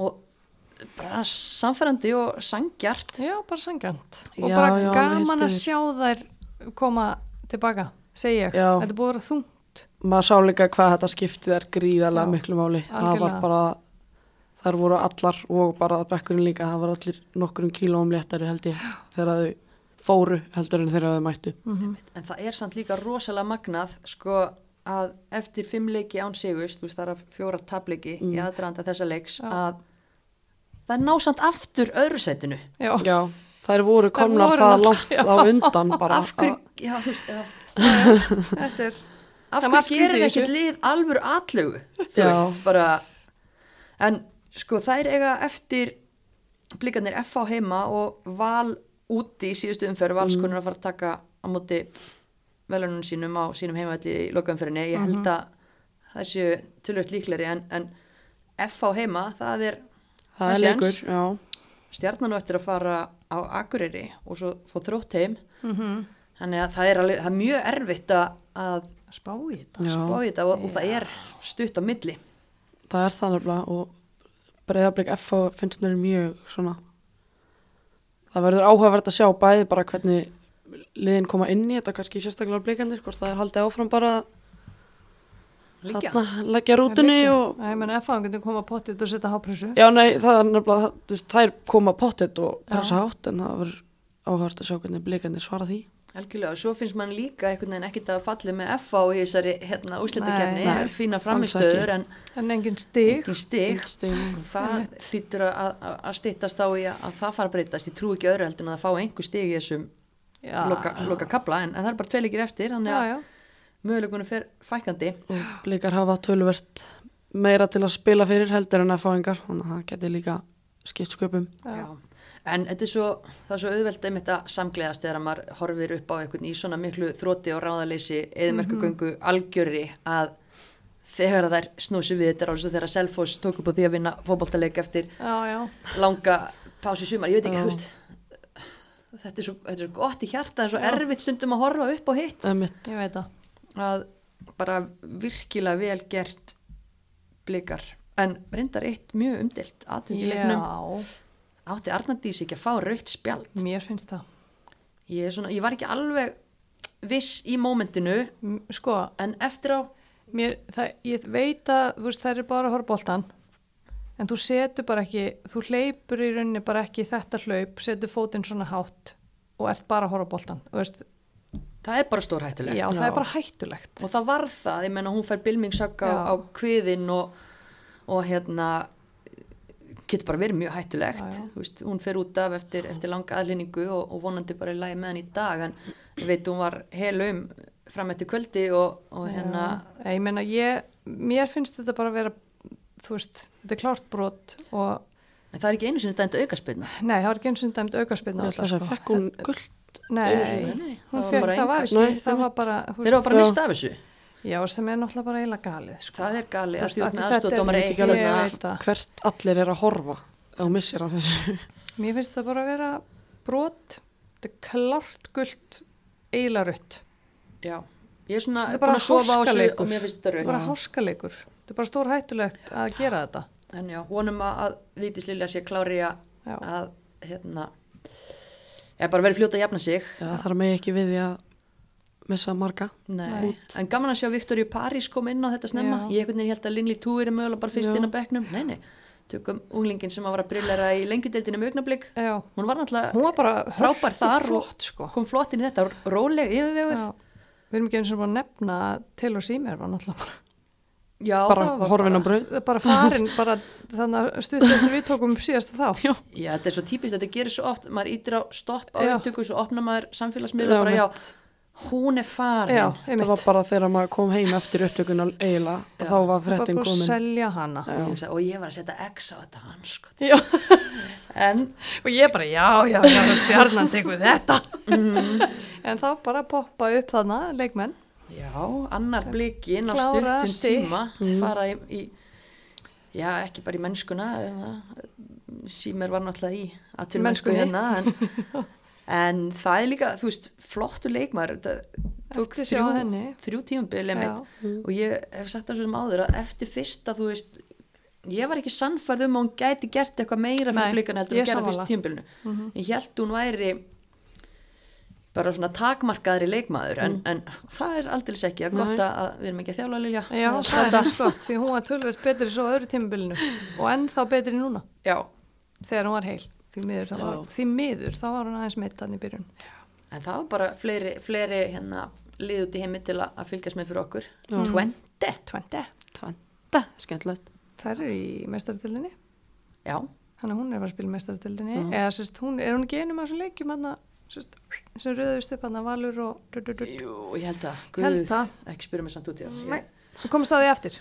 og bara samfærandi og sangjart já bara sangjant Og Já, bara já, gaman að sjá þær koma tilbaka, segi ég. Já. Þetta búið að vera þungt. Maður sá líka hvað þetta skiptið er gríðarlega Já, miklu máli. Það var bara, þar voru allar og bara bekkurinn líka, það var allir nokkurum kílóum léttari held ég þegar þau fóru heldur en þegar þau mættu. mm en það er samt líka rosalega magnað sko að eftir fimm leiki án sigust, þú veist það er fjóra tapleiki í aðdraðanda þessa leiks Já. að það er násamt aftur öðru setinu Já, Já, þær voru Þær komnar voru það langt á undan bara. af hverju, já þú veist já. þetta er af Það hverju gerir ekkert lið alvöru atlögu þú Já. veist bara en sko þær eiga eftir blikarnir FH heima og val úti í síðustu umferð valskunur að fara að taka á móti velunum sínum á sínum heimaðli í lokaumferðinni. Ég held að það séu tölvöld líkleri en, en FH heima það er Það er leikur, stjarnan á eftir að fara á Akureyri og svo fóð þrótt heim. Mm þannig að það er, alveg, það er mjög erfitt að, að spá í þetta. og, og það er stutt á milli. Það er það nefnilega og breyðablík FH finnst mér mjög svona það verður áhugavert að sjá bæði bara hvernig liðin koma inn í þetta kannski sérstaklega blíkandir, hvort það er haldið áfram bara leggja rútunni og Ég menn F-fáðan getur koma á pottið og setja hápressu. Já nei, það er nefnilega það- þær koma pottet og Já. pressa hátt en það verður áhugavert að sjá hvernig blíkandir svara því Algjörlega, og svo finnst mann líka einhvern veginn ekkert að falli með FH í þessari hérna, nei, fína framistöður en en engin stig ekki stig. Stigum. Það hlýtur að, að, að styttast á í að, að það fara að breytast. Ég trú ekki öðru heldur en að það fá einhver stig í þessum Já, loka, loka kapla, en, en það er bara tvei leikir eftir, þannig já, að já. möguleikunum fer fækandi. og blíkar hafa tölvert meira til að spila fyrir heldur en FH-ingar þannig að það geti líka skipt sköpum Já. En þetta er svo, það er svo auðvelt einmitt að samgleðast þegar maður horfir upp á einhvern í svona miklu þróti og ráðaleysi eðmerkugöngu algjörri að þegar það er snúsi við þetta er alveg svo þegar Selfoss tók upp á því að vinna fótboltaleik eftir já, já. langa pási sumar, ég veit ekki, Já. þú veist þetta er, svo, þetta er svo gott í hjarta það er svo erfitt stundum að horfa upp á hitt. Ég veit það. Að bara virkilega vel gert blikar. En reyndar eitt mjög umdilt aðtöngjuleiknum Já, átti Arnardís ekki að fá raukt spjald? Mér finnst það. Ég, svona, ég var ekki alveg viss í mómentinu Sko, en eftir á mér, það, ég veit að veist, það er bara boltan en þú setur bara ekki þú hleypur í rauninni bara ekki þetta hlaup setur fótinn svona hátt og ert bara veist, það er bara stór hættulegt já, það er bara hættulegt. Og það var það, ég menna hún fær bylmingsögg á, á kviðin og, og hérna getur bara verið mjög hættulegt. Já, já. Veist, hún fer út af eftir, eftir langa aðlýningu og, og vonandi bara í lagi með hann í dag. En ég veit hún var hel um fram eftir kvöldi og, og hérna Já, ég meina, ég, mér finnst þetta bara að vera þú veist, þetta er klárt brot og en það er ekki einu sinni dæmt aukaspilna nei, það var ekki eins og dæmt aukarspilna Ég ætla að segja, fekk hún guld Nei, Einu sinni, nei, hún það var fekk, það var. Nei, það var bara þeir eru bara mista af þessu Já, sem er náttúrulega bara eiginlega galið sko. það er galið þetta er- ég ekki það. hvert allir er að horfa á missir af þessu. Mér finnst það bara að vera brot. Þetta er klárt guld eiginlega rutt já, ég er svona er búin bara að sofa á háskaleikur. og mér finnst þetta þetta er bara háskaleikur. Þetta er bara stór hættulegt að gera þetta. En já, vonum að, að Vítis Lilja sé klári að, hérna eða bara verið fljóta að jafna sig. Já, það er mig ekki við því að missa marga. En gaman að sjá Viktoríu París kom inn á þetta snemma. Já. ég held að Linley Tú er mögulega bara fyrst Já. inn á bekknum. Nei, nei, tökum unglingin sem var að brillera í lengjudeldinu með augnablík hún var náttúrulega hún var bara Frábær þar og- flott sko. kom flott inn í þetta, róleg yfirveguð. Við erum ekki eins og að nefna að Taylor Seymour var náttúrulega bara, já, bara horfin bara- það er bara farin bara þannig að stutt eftir við tókum upp síðasta þá Já. Já, þetta er svo típist, þetta gerir svo oft, maður ítir á stopp á upptöku, svo opnar maður samfélagsmiðla bara, já, hún er farin. Já, það var bara þegar maður kom heim eftir upptökuna eiginlega Já. þá var að komin selja hana Og ég, og var að setja X á þetta hans, sko. Já. En, og ég bara já, já, já, stjarnan tekur þetta Mhm. en þá bara poppa upp þarna leikmenn já, annar blikinn á sitt. tíma, fara í, í, já, ekki bara í mennskuna, símer var náttúrulega í aðtur mennsku Mennskunni. hérna, en, en það er líka, þú veist, flottu leikmaður, þetta tók henni. þrjú tímabili mitt og ég hef sagt það svo sem áður að eftir fyrsta, þú veist, ég var ekki sannfærð um að hún gæti gert eitthvað meira fyrir Nei, blikana heldur en gera fyrst tímabilinu. Ég held hún væri bara svona takmarkaðri leikmaður en, en það er aldrei ekki að gott að við erum ekki að þjála Lilja. Já, það er hans gott, því hún var tölvert betri svo öðru tímabilinu og ennþá betri núna. Já, þegar hún var heil því miður, þá var, því miður, þá var hún aðeins meitt hann í byrjun. En það var bara fleiri, fleiri hérna lið út í heimi til að, að fylgjast með fyrir okkur. Já. Twente, 20, Tvanda, skemmtilegt. Það er í mestaratildinni já, þannig að hún er að að spila mestaratildinni Já. eða sérst, hún, er hún ekki einum að þessu leikjum hann sérst, sem röðust upp hann Valur og jú, ég held að Held Guð, það. ekki spyrja mig samt út í það Nei, þú komast að því eftir.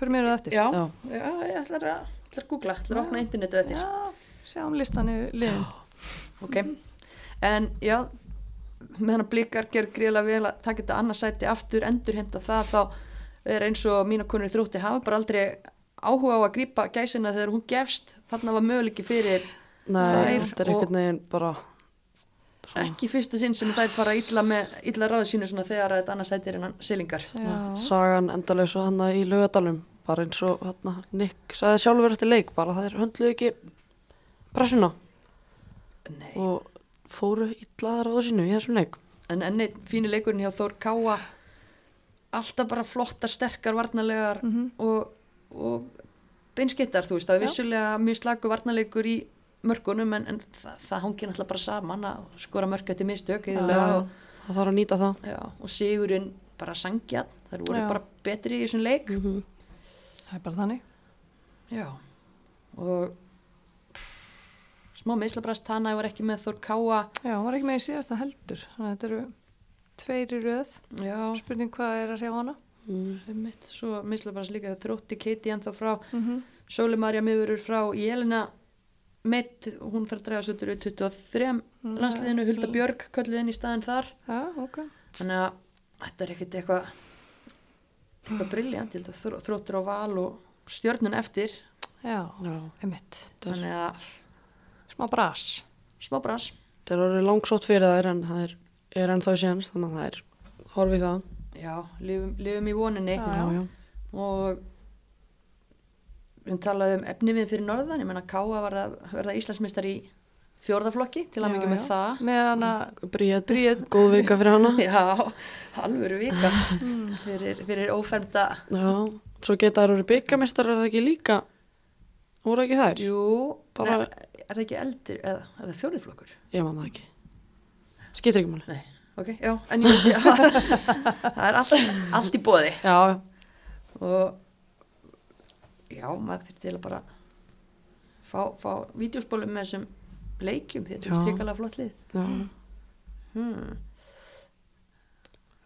Fyrir mér að eftir. Já, Já. ég ætla að, ætla að googla, ætla að opna internetu eftir. Já, sjáum listan í liðin ok, en já með hann blikar ger gríðlega vel að taka þetta annarsæti aftur, endurheimta það þá er eins og mína konur í þrótti hafa bara aldrei áhuga á að grípa gæsina þegar hún gefst, þarna var möguleiki fyrir Nei, Þær þetta er og- einhvern veginn bara svona, ekki fyrsta sinn sem þær fara illa með illa ráðu sínu svona þegar þetta annarsæti er innan silingar Já, sagan endalaus og hann í laugadalum bara eins og hérna, Nick sagði sjálfur eftir leik bara það er höndluðu ekki pressuna Nei. og fóru illaðar á sínu í þessum leik? En enni fíni leikurinn hjá Þór Káa. Alltaf bara flottar, sterkar, varnarlegar og, og beinskittar, þú veist, það er vissulega mjög slagu varnarleikur í mörkunum en, en það, það hangir náttúrulega bara saman að skora mörk eftir mistök það þarf að nýta það. Já, og sigurinn bara sangja, það voru Já. bara betri í þessum leik. Mm Það er bara þannig. Já, og smá meðslabrast Tana var ekki með Þór Káa Já, hún var ekki með í síðasta heldur. Þannig að þetta eru tveir í röð. Já, Spurning hvað er að hrjá hana? mm. svo meðslabrast líka þrótti Katie ennþá frá Mm -hmm. Sóli Marja miðurur frá Jelena Mitt, hún þarf að draga svo úr 23 Mm, landsliðinu, Hulda Björg kölluð inn í staðin þar Já, ok. þannig að þetta er ekkert eitthvað eitthvað þró- þróttur á val og stjörnun eftir Já, Já, þannig að Smá bras. smá bras. Það er orðið langsótt fyrir þær en það er, er ennþá séns þannig að það er horfið það. Já, lifum, lifum í voninni. Já. já, og við talaðum um efni við fyrir norðan, ég menna Káa var að verða Íslandsmeistar í fjórðaflokki til að mikið með það. Með hana, Bríet. góð vika fyrir hana. Já, alvöru vika. Fyrir, fyrir ófermda Já, svo geta þær orðið byggamestar er það ekki líka? Voru ekki þær? jú, Bara- Nei, er það ekki eldir eða er það fjórðaflokkur? Ég man það ekki. Skiptir ekki máli. Nei, ok, já, en ég, já, það er allt, allt í bóði Já, og já, maður þurfti til að bara fá, fá vídeospólum með þessum leikjum því þetta er Já. strikalega flott lið. Já, hmm.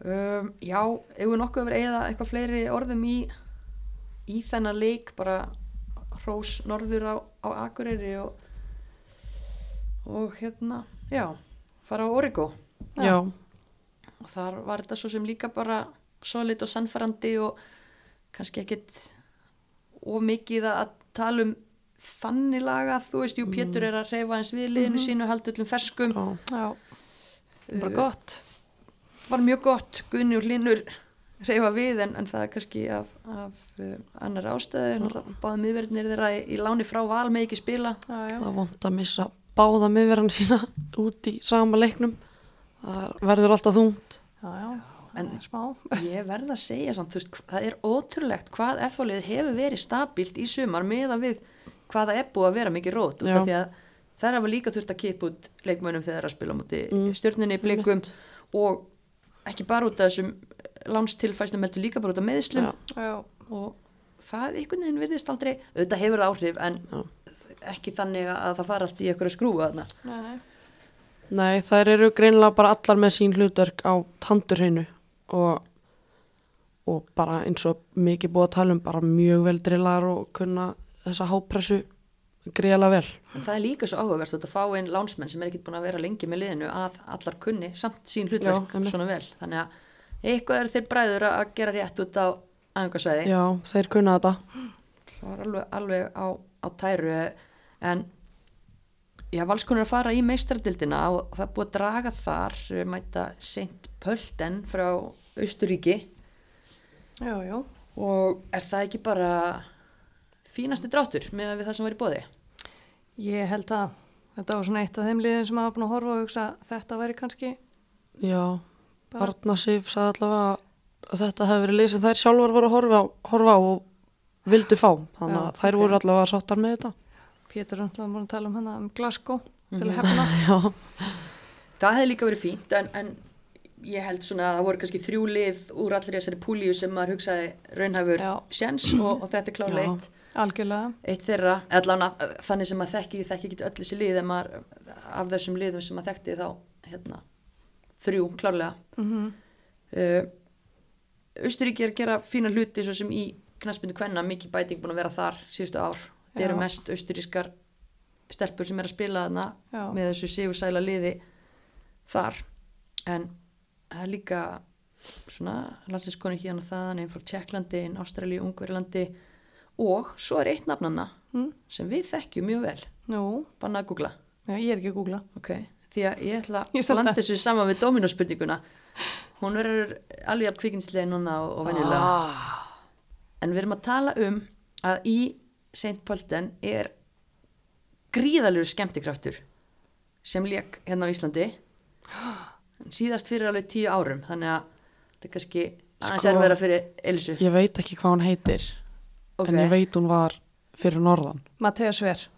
um, Já, ef við nokkuð verið eða eitthvað fleiri orðum í í þennan leik? Bara hrós norður á, á Akureyri og og hérna, já fara á Origo já, og þar var þetta svo sem líka bara solid og sannfærandi og kannski ekkit of mikið að tala um þannig lagað, þú veist, jú, Pétur er að reyfa eins við liðinu sínu, haldi öllum ferskum. Já, Já, bara Uh, gott. var mjög gott, Guðni og Hlinur reyfa við en, en það er kannski af, af uh, annar ástæðu. Náttúrulega báðum miðverðinir þeirra í, í láni frá val með ekki spila. Já, já. það vant að missa báða miðverðan sína út í sama leiknum það verður alltaf þungt Já, já. En- smá. Ég verð að segja samt, þú veist, það er ótrúlegt hvað F-fólið hefur verið stabilt í sumar með að við hvað það er búið að vera mikið rót út af því að það hafa líka þurft að kipa út leikmönum þegar það er að spila á múti Mm. stjörnunni, blikum og ekki bara út af þessum lánstilfæsnum heldur líka bara út af meðslum Já. Já. og það einhvern veginn virðist aldrei, auðvitað hefur það áhrif en Já. Ekki þannig að það fara allt í eitthvað skrúfa þarna. Nei, nei. Nei, þær eru greinilega bara allar með sín hlutverk á tandurhreinu og, og bara eins og mikið búið að tala um bara mjög vel drillar og kunna þessa hápressu greiðlega vel. En það er líka svo áhugavert að fá einn lánsmenn sem er ekkert búin að vera lengi með liðinu að allar kunni samt sín hlutverk Já, svona vel. Þannig að eitthvað er þeir bræður að gera rétt út á angarsvæði. Já, þeir kunna þetta. Það var alveg, alveg á, á tæru en já, valskonur að fara í meistardildina og það er búið að draga þar mæta Seint Pölten frá Austuríki Já, já. og er það ekki bara fínasti dráttur með við það sem var í bóði? Ég held að þetta var svona eitt af þeim liðin sem hafa búin að horfa og hugsa að þetta væri kannski Já, Bara- Arna Sif sagði allavega að þetta hefði verið lið sem þær sjálfur voru að horfa horfa á og vildu fá. Þannig að þær voru allavega sáttar með þetta. Pétur er alltaf búin að tala um hana um Glasgow til Mhm. að hefna. Já, Það hefði líka verið fínt en, en ég held svona að það voru kannski þrjú lið úr allir þessari púlíu sem maður hugsaði raunhæfur Já. sjens og, og þetta er klálega Já. eitt, Algjörlega. eitt þeirra allan þannig sem maður þekki, þekki ekki öll þessi lið maður af þessum liðum sem maður þekkti þá hérna, þrjú klárlega Mm uh, Austuríki er að gera fína hluti svo sem í knaspindu kvenna mikið bæting búin að vera þar síðustu ár Já. eru mest austurískar stelpur sem er að spila þarna Já. með þessu sigursæla liði þar en það er líka svona landsinskoni hérna þaðan einn frá Tjekklandi, einn Ástralíu, Ungverilandi og svo er eitt nafnanna Mm. sem við þekkjum mjög vel Nú, banna að googla já, ég er ekki að googla. ok, því að ég ætla að landa þessu saman við Dominos-spurninguna hún verður alveg af kvikinslega núna og, og venjulega Ah. en við erum að tala um að í St. Pölten er gríðalur skemmtikraftur sem lék hérna á Íslandi síðast fyrir alveg tíu árum þannig að þetta er kannski aðeins Sko- er vera fyrir Elisu Ég veit ekki hvað hún heitir Ok. en ég veit hún var fyrir norðan Matteo Sver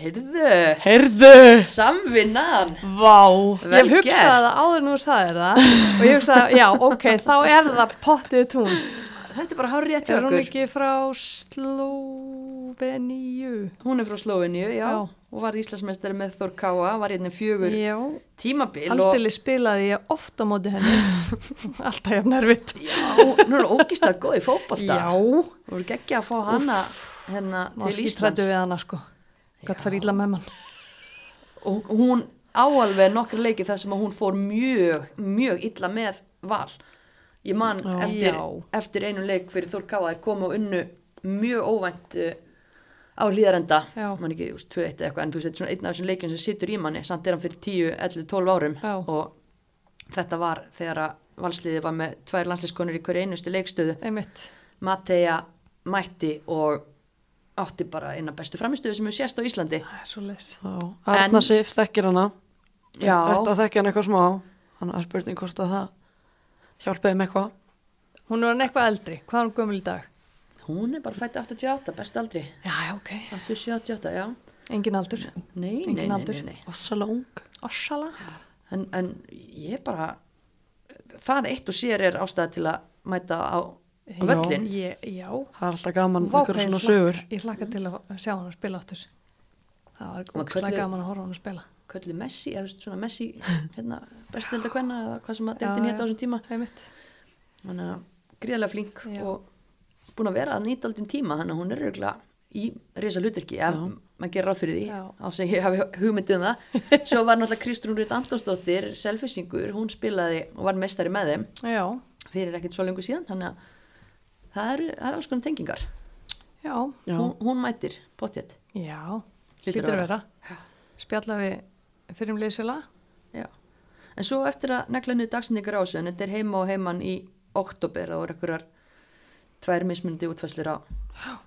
Heyrðu, Herðu! samvinnan Vá! Vel Ég hugsaði það áður nú sagðir það og ég hugsaði, já, ok, þá er það pottið tún. Þetta er bara hár rétt hjá Er hún okkur ekki frá Slóveníu? Hún er frá Slóveníu, já, Já. og var Íslandsmeistari með Þór Káa, var hérna fjögur Já, tímabil og aldrei spilaði ég oft á móti henni. Alltaf jafn nervitt. já, hún er ógist að góð í fótbolta Já, og voru geggja að fá hana hérna maður til Íslands við hana sko. Gott fara illa með mann. og hún áalveg nokkra leiki þar sem hún fór mjög, mjög illa með val ég man Já. eftir, Já. eftir einu leik fyrir Þór Káa er komið og unnu mjög óvænt uh, á hlýðarenda Já. man ekki, þú veist, 2-1 eða eitthvað en þú veist, þetta er svona einn af þessum leikjum sem situr í manni samt er hann fyrir 10, 11, 12 árum Já. og þetta var þegar að valsliði var með tvær landsliðskonur í hverju einustu leikstöðu Einmitt. Mateja mætti og átti bara eina bestu framistöðu sem hefur sést á Íslandi Það er svo leys. Arna Sif þekkir hana Já. Þetta þekkja hann eitthvað smá Þannig að spurning hvort að það hjálpaði með eitthvað Hún er hann eitthvað eldri. Hvað er hún gömul í dag? Hún er bara fætt 88, best aldri. Já, já, ok. 87, 88, já. Engin aldur. Nei, nei, Engin nei, nei, aldur. nei, nei. Ossala ung Ossala. En, en ég bara, það eitt og sér er ástæða til að mæta á, á Já. völlin. Ég, já. Það er alltaf gaman Vá, ykkur hvað ég svona hlakka- sögur Ég hlakka til að sjá hann að spila áttur. Það var Og ógstlega kölluð- gaman að horfa á hann að spila. Köllu Messi, eða svona Messi, hérna, að kvenna eða hvað sem að deildin hétt á þessum tíma. Þannig að gríðarlega flink Já. og búin að vera að nýta aldinn tíma, þannig að hún er örgulega í risa hluturki, ef maður gerir ráð fyrir því, á sem ég hafi hugmynd um það. Svo var náttúrulega Kristrún Rut Antonsdóttir, selfisingur, hún spilaði og var meistari með þeim. Já, fyrir ekkert svo lengur síðan þannig að það eru, það eru alls konar tengingar já, hún, hún mætir, potjett já. Lítur að vera. Spjalla við fyrir um liðsfélag. Já. en svo eftir að negla niður dagsendingar á þessu en þetta er heima og heimann í oktober og eru einhverjar tvær mismunandi útfæslur á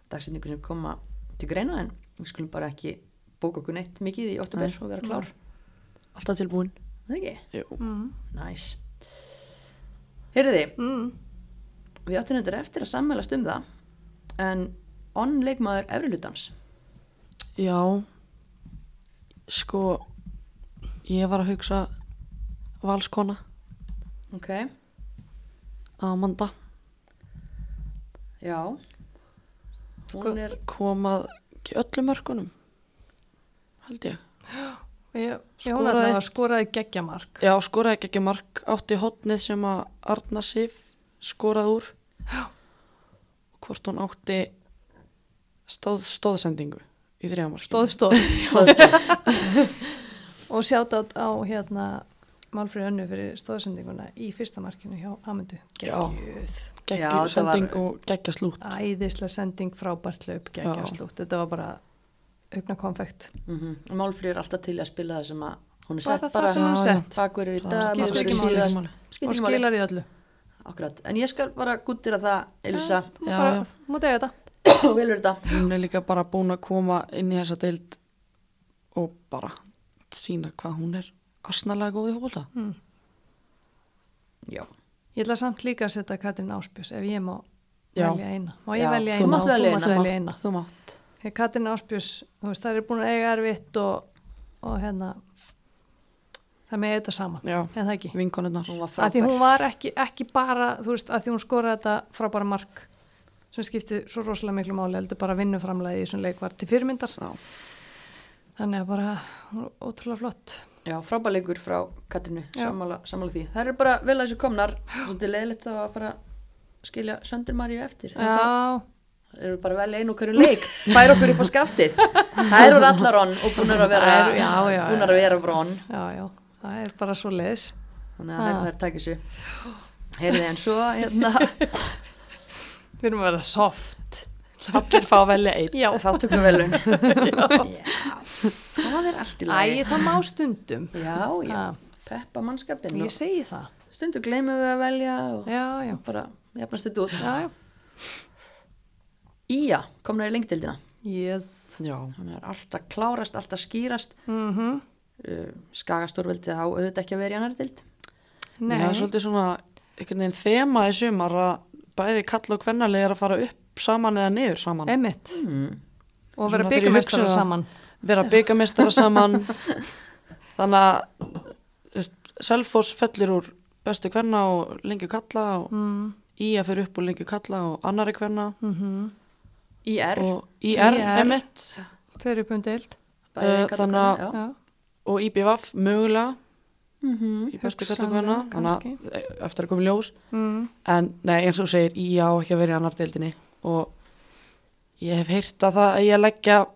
dagsendingu sem koma til greina en við skulum bara ekki bóka okkur neitt mikið í oktober Nei. og vera klár alltaf tilbúin það ekki? Jú. Mm. Næs Heyrðu þið, Mm. við áttum þetta eftir að sammælast um það en onn leikmaður efrilutans Já Sko Ég var að hugsa Valskona. Ok, Amanda. Já. Hún er komað ekki öllum mörkunum held ég. Hún Skoraði skoraði geggjamark. Já, skoraði ekki ekki mark átti hotnið sem að Arna Sif skoraði úr. Já. hvort hún átti stóð, stóðsendingu í þrjámark Stóð, stóð. og sjátt á hérna Málfrið Önnu fyrir stóðsendinguna í fyrsta markinu hjá Amundu. Geggjuð. Já, geggju þetta sending var- og geggja slút Æðislega sending, frábært löp, geggja slútt. Þetta var bara augna konfekt. mm -hmm. Málfríð er alltaf til að spila það sem að hún er Bara sett það bara sem hún er Já, sett. bakverður í dag, Og skilar í öllu. Akkurat, en ég skal bara gúttira það Elisa. Mútið velur þetta hún er líka bara búin að koma inn í þessa deild og bara sína hvað hún er asnalega góð í fólta Mm. Já, Ég ætla samt líka að setja Katrin Áspjós ef ég má Já. velja eina. Má ég Já, velja þú eina? mátt velja Þú mátt eina. velja eina. þú mátt Þegar Katrin Áspjós, þú veist, það er búin að eiga erfitt og, og hérna, það með þetta saman. Já, En það ekki. vinkonunnar hún var Að því frábær hún var ekki, ekki bara, þú veist, að því hún skoraði þetta frábæra mark sem skipti svo rosalega miklu máli, heldur bara vinnuframlega í þessum leik var til fyrirmyndar. Já. Þannig að bara, ótrúlega flott. Já, frábærleikur frá Katrinu, sammála, sammála því. Það eru bara vel að þessu komnar. Svolítið leiðilegt þá að fara að skilja Söndur Maríu eftir. En þá Já, eru bara vel einu hverju leik. Fær okkur upp á skaftið. Það eru allar onn og búnar að vera Það já, já. Búnar að vera brón já, já, það er bara svo leiðis. Þannig að það er takk þessu. Heyrði en svo hérna Við erum að vera soft. allir fá velja einn. Já, Þáttökum velun Já, það er allt í Æ, lagi það má stundum. Já, já, peppa mannskapin Ég segi það. Stundu gleymum við að velja og Já, já, bara jafnast þetta út. Já, já. Ía, komnar í lengdildina? Yes. Já, hann er alltaf klárast, alltaf skýrast. Mm uh, skagastórveldið á auðvitað ekki að vera í annar dild Nei, það er svolítið svona einhvern veginn þema í sumar að bæði kalla og kvennalið er að fara upp saman eða niður saman. emitt mm. og vera það- saman Vera byggamestara saman. Þannig að Selfoss fellir úr bestu kvenna og lengju kalla og mm. Ía fyrir upp úr lengju kalla og annari kvenna. Mm IR og IR, IR. emitt fyrir karl og þannig að- og IBVF mögulega. Mhm. í bestu kalla kvenna. Þannig að eftir að koma í ljós. Mm. en nei eins og segir Ía á ekki að vera í annar deildinni. Og ég hef heyrt að það að ég leggja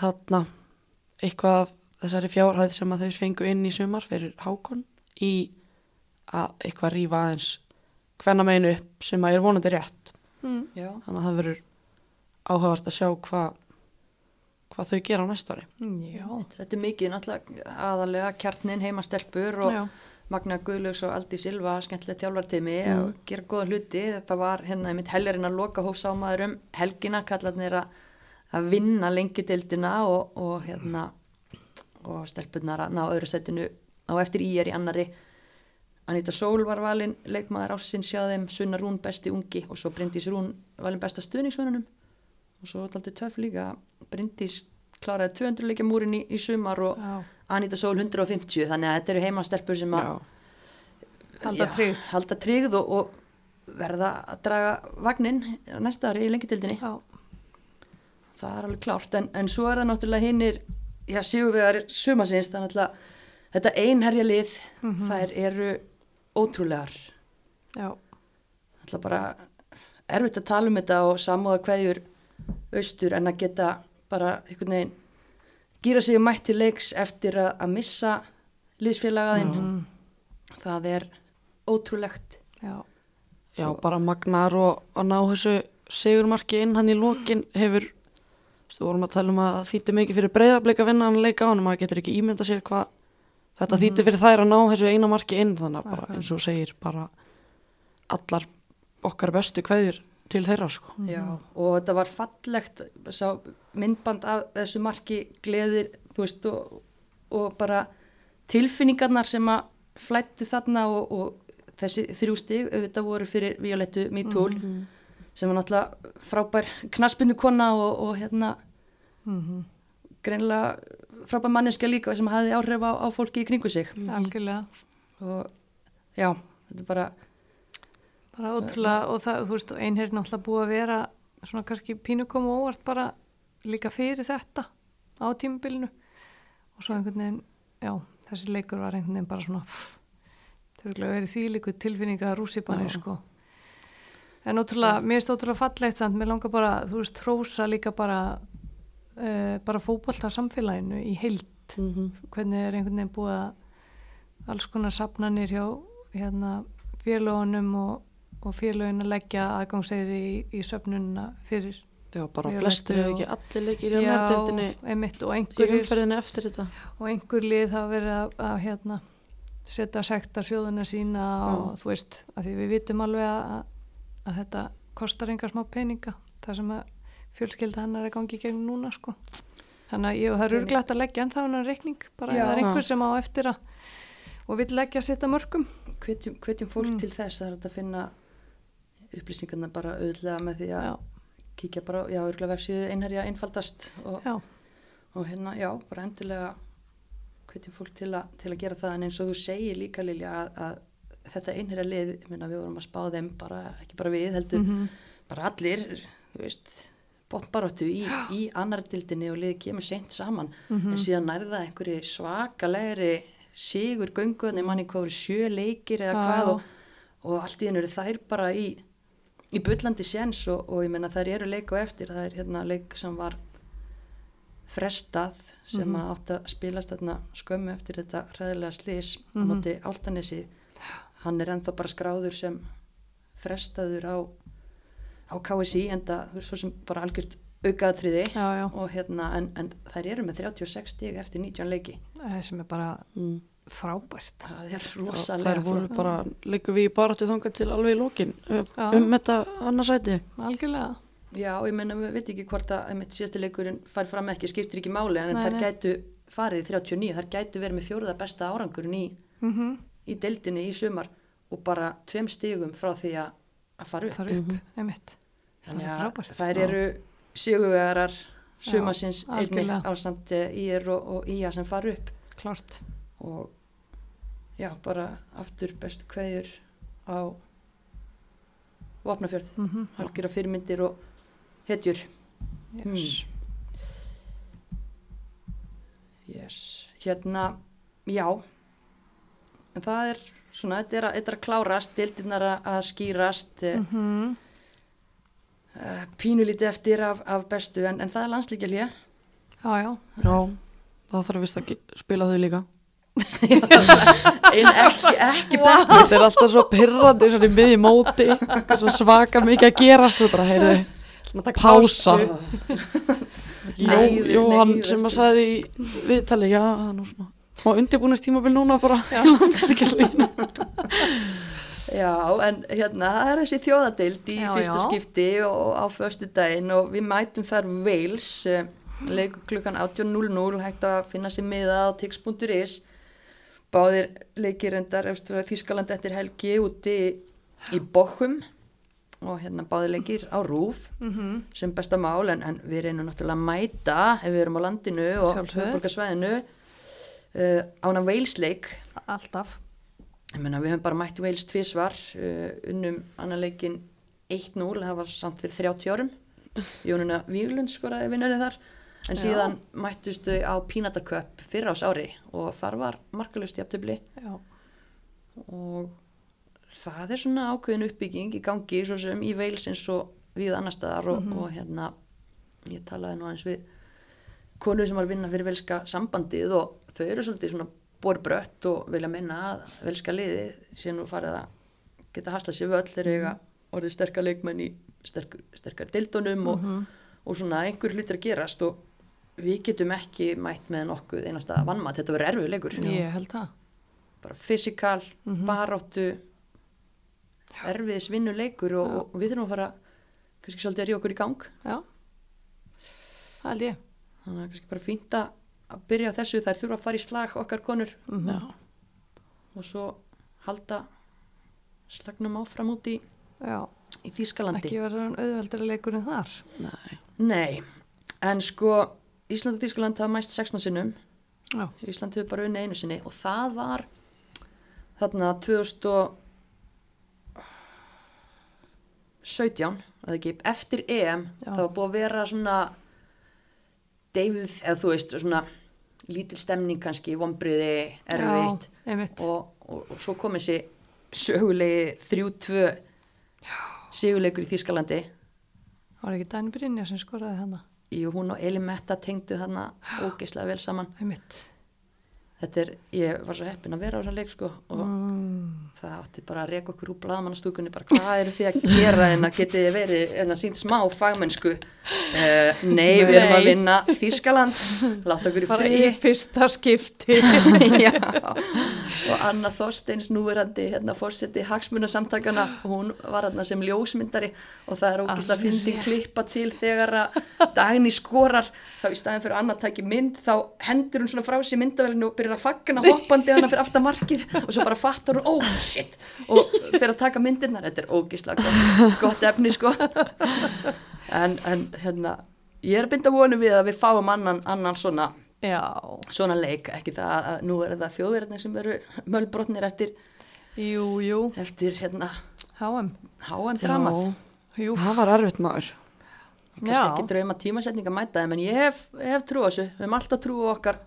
þarna eitthvað af þessari fjárhæð sem að þau fengu inn í sumar fyrir hákon í að eitthvað rífa aðeins hvenna meginu upp sem að er vonandi rétt Mm. Já. þannig að það verður áhugavert að sjá hvað hvað þau gera á næsta ári já, þetta er mikið náttúrulega aðalega kjarnin heimastelpur og já. Magna Guðlaugs og Aldi Silva skemmtilegt þjálfartími Mm. og gera góða hluti þetta var hérna einmitt helgarinn að loka hófsámaður um helgina kallarnir að að vinna lengjudildina og, og hérna og stelpunar að ná öðru setinu. Á eftir í er í annari Anita Sól var valin leikmaður ásins þeim. Sunna Rún besti ungi. Og svo Bryndís Rún valin besta stuðningsmönunum og svo þetta töff líka. Bryndís kláraði 200 leikja múrin í, í sumar og já. Anita Sól 150 þannig að þetta eru heimastelpur sem að halda tryggð. halda tryggð og, og verða að draga vagnin næsta ári í lengjutildinni já, það er alveg klárt. En, en svo er það náttúrulega hinnir já, sigurvegar sumasins það er náttúrulega þetta einherja lið þær eru ótrúlegar. Já, náttúrulega bara erfitt að tala um þetta og samúða hverjur austur en að geta bara einhvern veginn gýra sig mætt til leiks eftir að, að missa liðsfélagaðinn það er ótrúlegt. Já, Já, bara magnar og að ná þessu sigurmarki inn hann í lokin hefur, þú vorum að tala um að þýtti mikið fyrir breyðarbleik að vinna hann leika á hann, maður getur ekki ímynda sér hvað þetta þýtti fyrir þær að ná þessu eina marki inn, þannig að bara eins og segir bara allar okkar bestu kveðjur til þeirra, sko. Já, og þetta var fallegt sá myndband af þessu marki gleðir, þú veist og, og bara tilfinningarnar sem að flættu þarna og, og þessi þrjú stig auðvitað voru fyrir Violettu Mítúl sem var náttúrulega frábær knaspinu kona og, og hérna mm greinilega frábær manneska líka sem hafði áhrif á, á fólki í kringu sig. Algjörlega. Og já, þetta er bara bara ótrúlega og það, þú veist, einherri náttúrulega búið að vera svona kannski pínu koma óvart bara líka fyrir þetta á tímabilinu. Og svo einhvern veginn, já, þessi leikur var einhvern veginn bara svona þau eru verið því líku tilfinninga rússipanir sko en ótrúlega, mér finnst ótrúlega fallegt samt, mér langar bara, þú veist, hrósa líka bara uh, bara fótbolta samfélaginu í heild. Mm -hmm. hvernig er einhvern veginn búið að alls konar sapnanir hjá hérna, félagunum og, og félagin að leggja aðgangseyri í, í söfnununa fyrir. Já, bara flestir hefur og- ekki allir leikir í og umferðinni eftir þetta. og einhver lið hafa verið að, að hérna, setja sekta sjóðuna sína og þú veist, að því við vitum alveg að, að þetta kostar engar smá peninga þar sem að fjölskylda hennar er að gangi í gegnum núna sko. þannig að ég, það er urglætt að leggja ennþá hennar reikning bara Já. það er einhver sem á eftir að og vill leggja að setja mörgum hvetjum, hvetjum fólk Mm. til þess það er að finna upplýsingarna bara auðlega með því að já, kíkja bara, já, örgulega vefsíðu einherja einfaldast og, og hérna, já, bara endilega hvetjum fólk til, a, til að gera það en eins og þú segir líka Lilja að, að þetta einherja lið, ég meina við vorum að spá þeim bara, ekki bara við, heldur Mhm. bara allir, þú veist bóttbaróttu í, í annar dildinni og liðið kemur seint saman Mhm. en síðan nærða einhverju svakalegri sigur gönguðni manni hvað voru sjö leikir eða Já, hvað og, og allt í hennu eru þær bara í í bullandi séns og, og ég meina þær eru leik og eftir, það er hérna leik sem var frestað sem Mhm. að átt að spilast þarna skömmu eftir þetta hræðilega slís á Mhm. móti Áltanesi hann er ennþá bara skráður sem frestaður á á KSI en það er svo sem bara algjört aukaðatriði já, já og hérna en, en þær eru með 36 stig eftir 19 leiki það sem er bara Mm. frábært. það er þær rosalega voru flott. bara, liggum við í baráttu þangað til alveg í lókin Já. um þetta annarsæti Algjörlega. Já, ég menna, við veit ekki hvort að einmitt síðasti leikurinn fær fram ekki, skiptir ekki máli en Nei, þær nei. gætu farið í 39, þær gætu verið með fjóruða besta árangurinn í, Mm í deildinni í sumar og bara tveim stigum frá því að, að fara upp. Fara upp, einmitt. Þannig það er að frábært. þær eru sigurvegarar Já, sumarsins einnig ástand ír og, og ía sem fara upp Klart. og já, bara aftur bestu kveðjur á Vopnafjörð, Mm -hmm. halgjur fyrirmyndir og hetjur. yes. Yes, hérna, já, en það er svona, þetta er að, þetta er að klárast, deildirnar að- að skýrast, mm Mm pínulítið eftir af, af bestu, en, en það er landslíkja hlýja. Já, já. já, það þarf vist að spila þau líka En ekki, ekki bætt. þetta er alltaf svo pyrrandi svona í miði móti svo svaka mikið að gerast og bara heyrðu pása Jó, Jóhann sem að sagði í viðtali já, nú svona og undirbúinist tímabil núna bara landslíkjalínu Já, en hérna, það er þessi þjóðadeild í Já, fyrsta já. skipti og á föstu daginn og við mætum þar Wales, eh, leikur klukkan 18.00, hægt að finna sér miða á tix.is. Báðir leikir endar Þískaland eftir helgi úti í Bochum og hérna báðir leikir á Rúf Mm sem besta mál en, en við reynum náttúrulega að mæta ef við erum á landinu og Sjálfsögðu. Uh, á hana Wales leik Alltaf. Ég meina, við höfum bara mætt Wales tvísvar, uh, unnum annan leikin 1-0, það var samt fyrir 30 árum. Jónuna Víglund skoraði vinnurinn þar, en Já. síðan mættustu á Pínata Cup fyrir ás ári og þar var markalust jafntöfli Já. og það er svona ákveðin uppbygging í gangi svo sem í Wales eins og við annar staðar og, og hérna, ég talaði nú aðeins við konur sem var að vinna fyrir velska sambandið og þau eru svolítið svona borbrött og vilja minna að velska liði sé nú farið að geta hasla sér völl þegar eiga orðið sterkar leikmenn í sterk, sterkar dildunum og, og svona einhver hlutir að gerast og við getum ekki mætt með nokkuð einasta vannmatt, þetta verður erfið leikur. Ég held það. bara fysikal, baráttu erfiðis vinnuleikur og, og við þurfum að fara kannski svolítið að ríða okkur í gang. Já. Það held ég. þannig að kannski bara fínt að byrja á þessu þær þurfa að fara í slag okkar konur Mm já, og svo halda slagnum áfram út í, Já. í Þískalandi Ekki verður hann auðveldari leikur en þar. nei Nei, en sko Ísland og Þískaland hafa mæst 16 sinnum Já. Ísland hefur bara unni einu sinni og það var þarna 2017 eða ekki, eftir EM Já. það var búið að vera svona David, eða þú veist svona lítil stemning kannski vonbriði, einmitt. og, og, og svo kom þessi sögulegi 3-2 sigurleikur í Þískalandi Það var ekki Dani Brynja sem skoraði hana. Jú, hún og Elin Metta tengdu þarna ógeðslega vel saman Einmitt. Þetta er, ég var svo heppin að vera á þessum leik sko og Mm. það átti bara að reka okkur úr blaðmannastúkunni bara hvað eru þið að gera en að getið þið verið en að sínt smá fagmennsku uh, nei, við erum að Nei. vinna Þískaland, láta okkur í Bara friði í fyrsta skipti. Já, og Anna Þorsteins núverandi hérna fórseti hagsmunasamtakana hún var hérna sem ljósmyndari og það er ógislega Alveg fyndin rétt. klippa til þegar að Dagný skorar þá í staðin fyrir að Anna tæki mynd þá hendur hún svona frá sér myndavælinu og byrjar að fagna hoppandi hana fyrir aftan markið og svo bara fattar hún, oh shit og fyrir að taka myndirnar, þetta er ógislega gott, gott efni sko en, en hérna ég er að binda vonu við að við fáum annan, annan svona Já. svona leik, ekki það að nú er það þjóðverðin sem eru mölbrotnir eftir, Jú, jú. eftir hérna HM. háan dramað. Jú. það var erfitt maður Kannski ekki drauma tímasetning að mæta þeim, en ég hef, hef trú á þessu. Við höfum alltaf trú á okkar,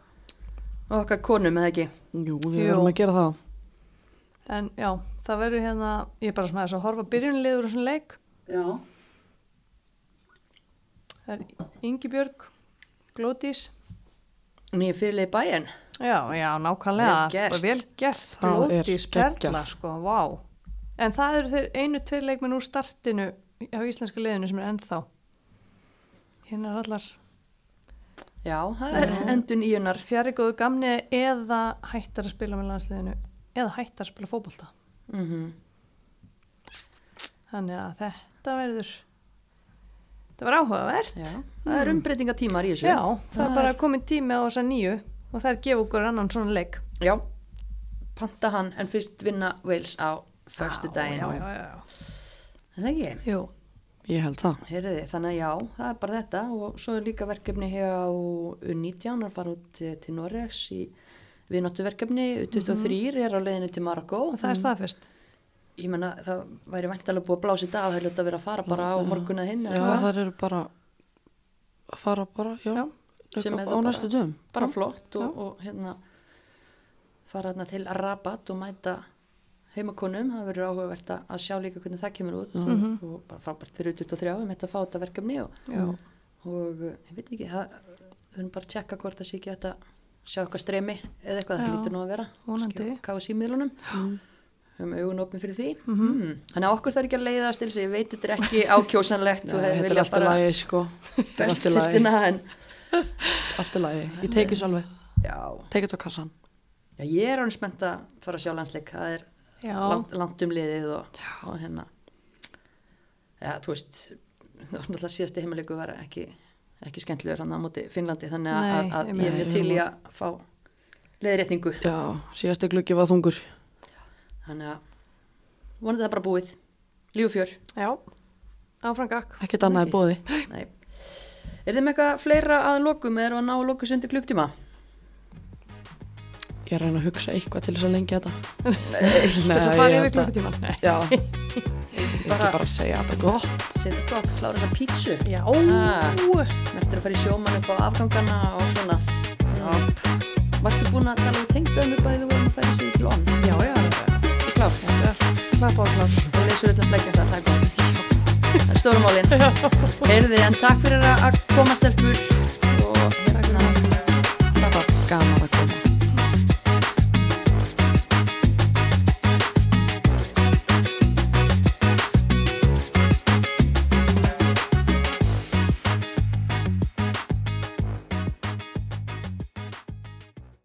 á okkar konum, eða ekki? Jú, við Jú. verðum að gera það En já, það verður hérna, ég er bara svona þess að horfa byrjunliður á svona leik. Já. Það er Ingi Björg, Glódís. Nýja fyrirlegi bæinn. Já, já, nákvæmlega. Vel gert. Bara Vel gert, Það er Glódís Perla, geggjað. sko, vá. En það eru þeir einu tveir leikmenn úr startinu á íslenska liðinu sem er ennþá. Hérna er allar, Já, það er endun íunar. Fjari góðu gamni eða hættar að spila með landsliðinu eða hættar að spila fótbolta. Mm Þannig að þetta verður, þetta var áhugavert. Já, það er umbreytingatímar í þessu. Já, það er bara komin tími á þessa nýju og það er gefa okkur annan svona leik. Já, panta hann en fyrst vinna Wales á förstu daginn. Já, já, já, já. Er Það ekki? Jú, Ég held það. Heyriði, þannig að já, það er bara þetta og svo er líka verkefni hér á U19 að fara út eh, til Noregs í viðnáttuverkefni, U23 er á leiðinni til Marokko og það er staðfest. ég menna það væri væntalega búið að blása í dag það er ljótt að vera að fara bara á morgun að hinn Já, það eru bara að fara bara, já, Já, sem er bara- bara flott og, og hérna fara hérna til Rabat og mæta heimakonum, það verður áhugavert að sjá líka hvernig það kemur út. Og bara frábært fyrir 23 við mitt að fá þetta verkefni og, og uh, ég veit ekki, það höfum bara að tjekka hvort það sé ekki að sjá eitthvað streymi eða eitthvað, það lítur nú að vera. vonandi. káða símiðlunum höfum augun opin fyrir því. Mm. þannig að okkur þarf ekki að leiðast þess að ég veit þetta er ekki ákjósanlegt. Og hefði þetta er alltaf lagi, sko. Þetta best allt í lagi. Ég teki þessu alveg. þetta á kassan. já, ég er ánum spennt að fara að sjá landsleik. Það er langt, langt um liðið og, og hérna. Já, þú veist það var náttúrulega síðasti heimileiku var ekki ekki skemmtilegur hann á móti Finnlandi þannig að, Nei, að, að ég er mjög til í að fá leiðrétningu Já, síðasti gluggi var þungur. þannig að vonandi það bara búið. Líf og fjör. Já, áfram gakk. Ekkert annað er bóði. Nei. er þið með eitthvað fleira að lokum? Eða að ná að lokus undir klukktíma ég er að reyna að hugsa eitthvað til þess að lengja þetta. Til þess að fara yfir klokkutíman já. Ég vil bara segja að það er gott. Setja gott, klára þess að pítsu. Já. Ah. Mertur að fara í sjóman upp á afgangana og svona. Varstu búin að tala um tengdöðum upp að þú varum að færa sér í klón já, já, klár klár og klár og leysur öllum flækjum það, það er gott. Það er stórumálin heyrði en takk fyrir að koma stelpur. Og hérna gaman að koma.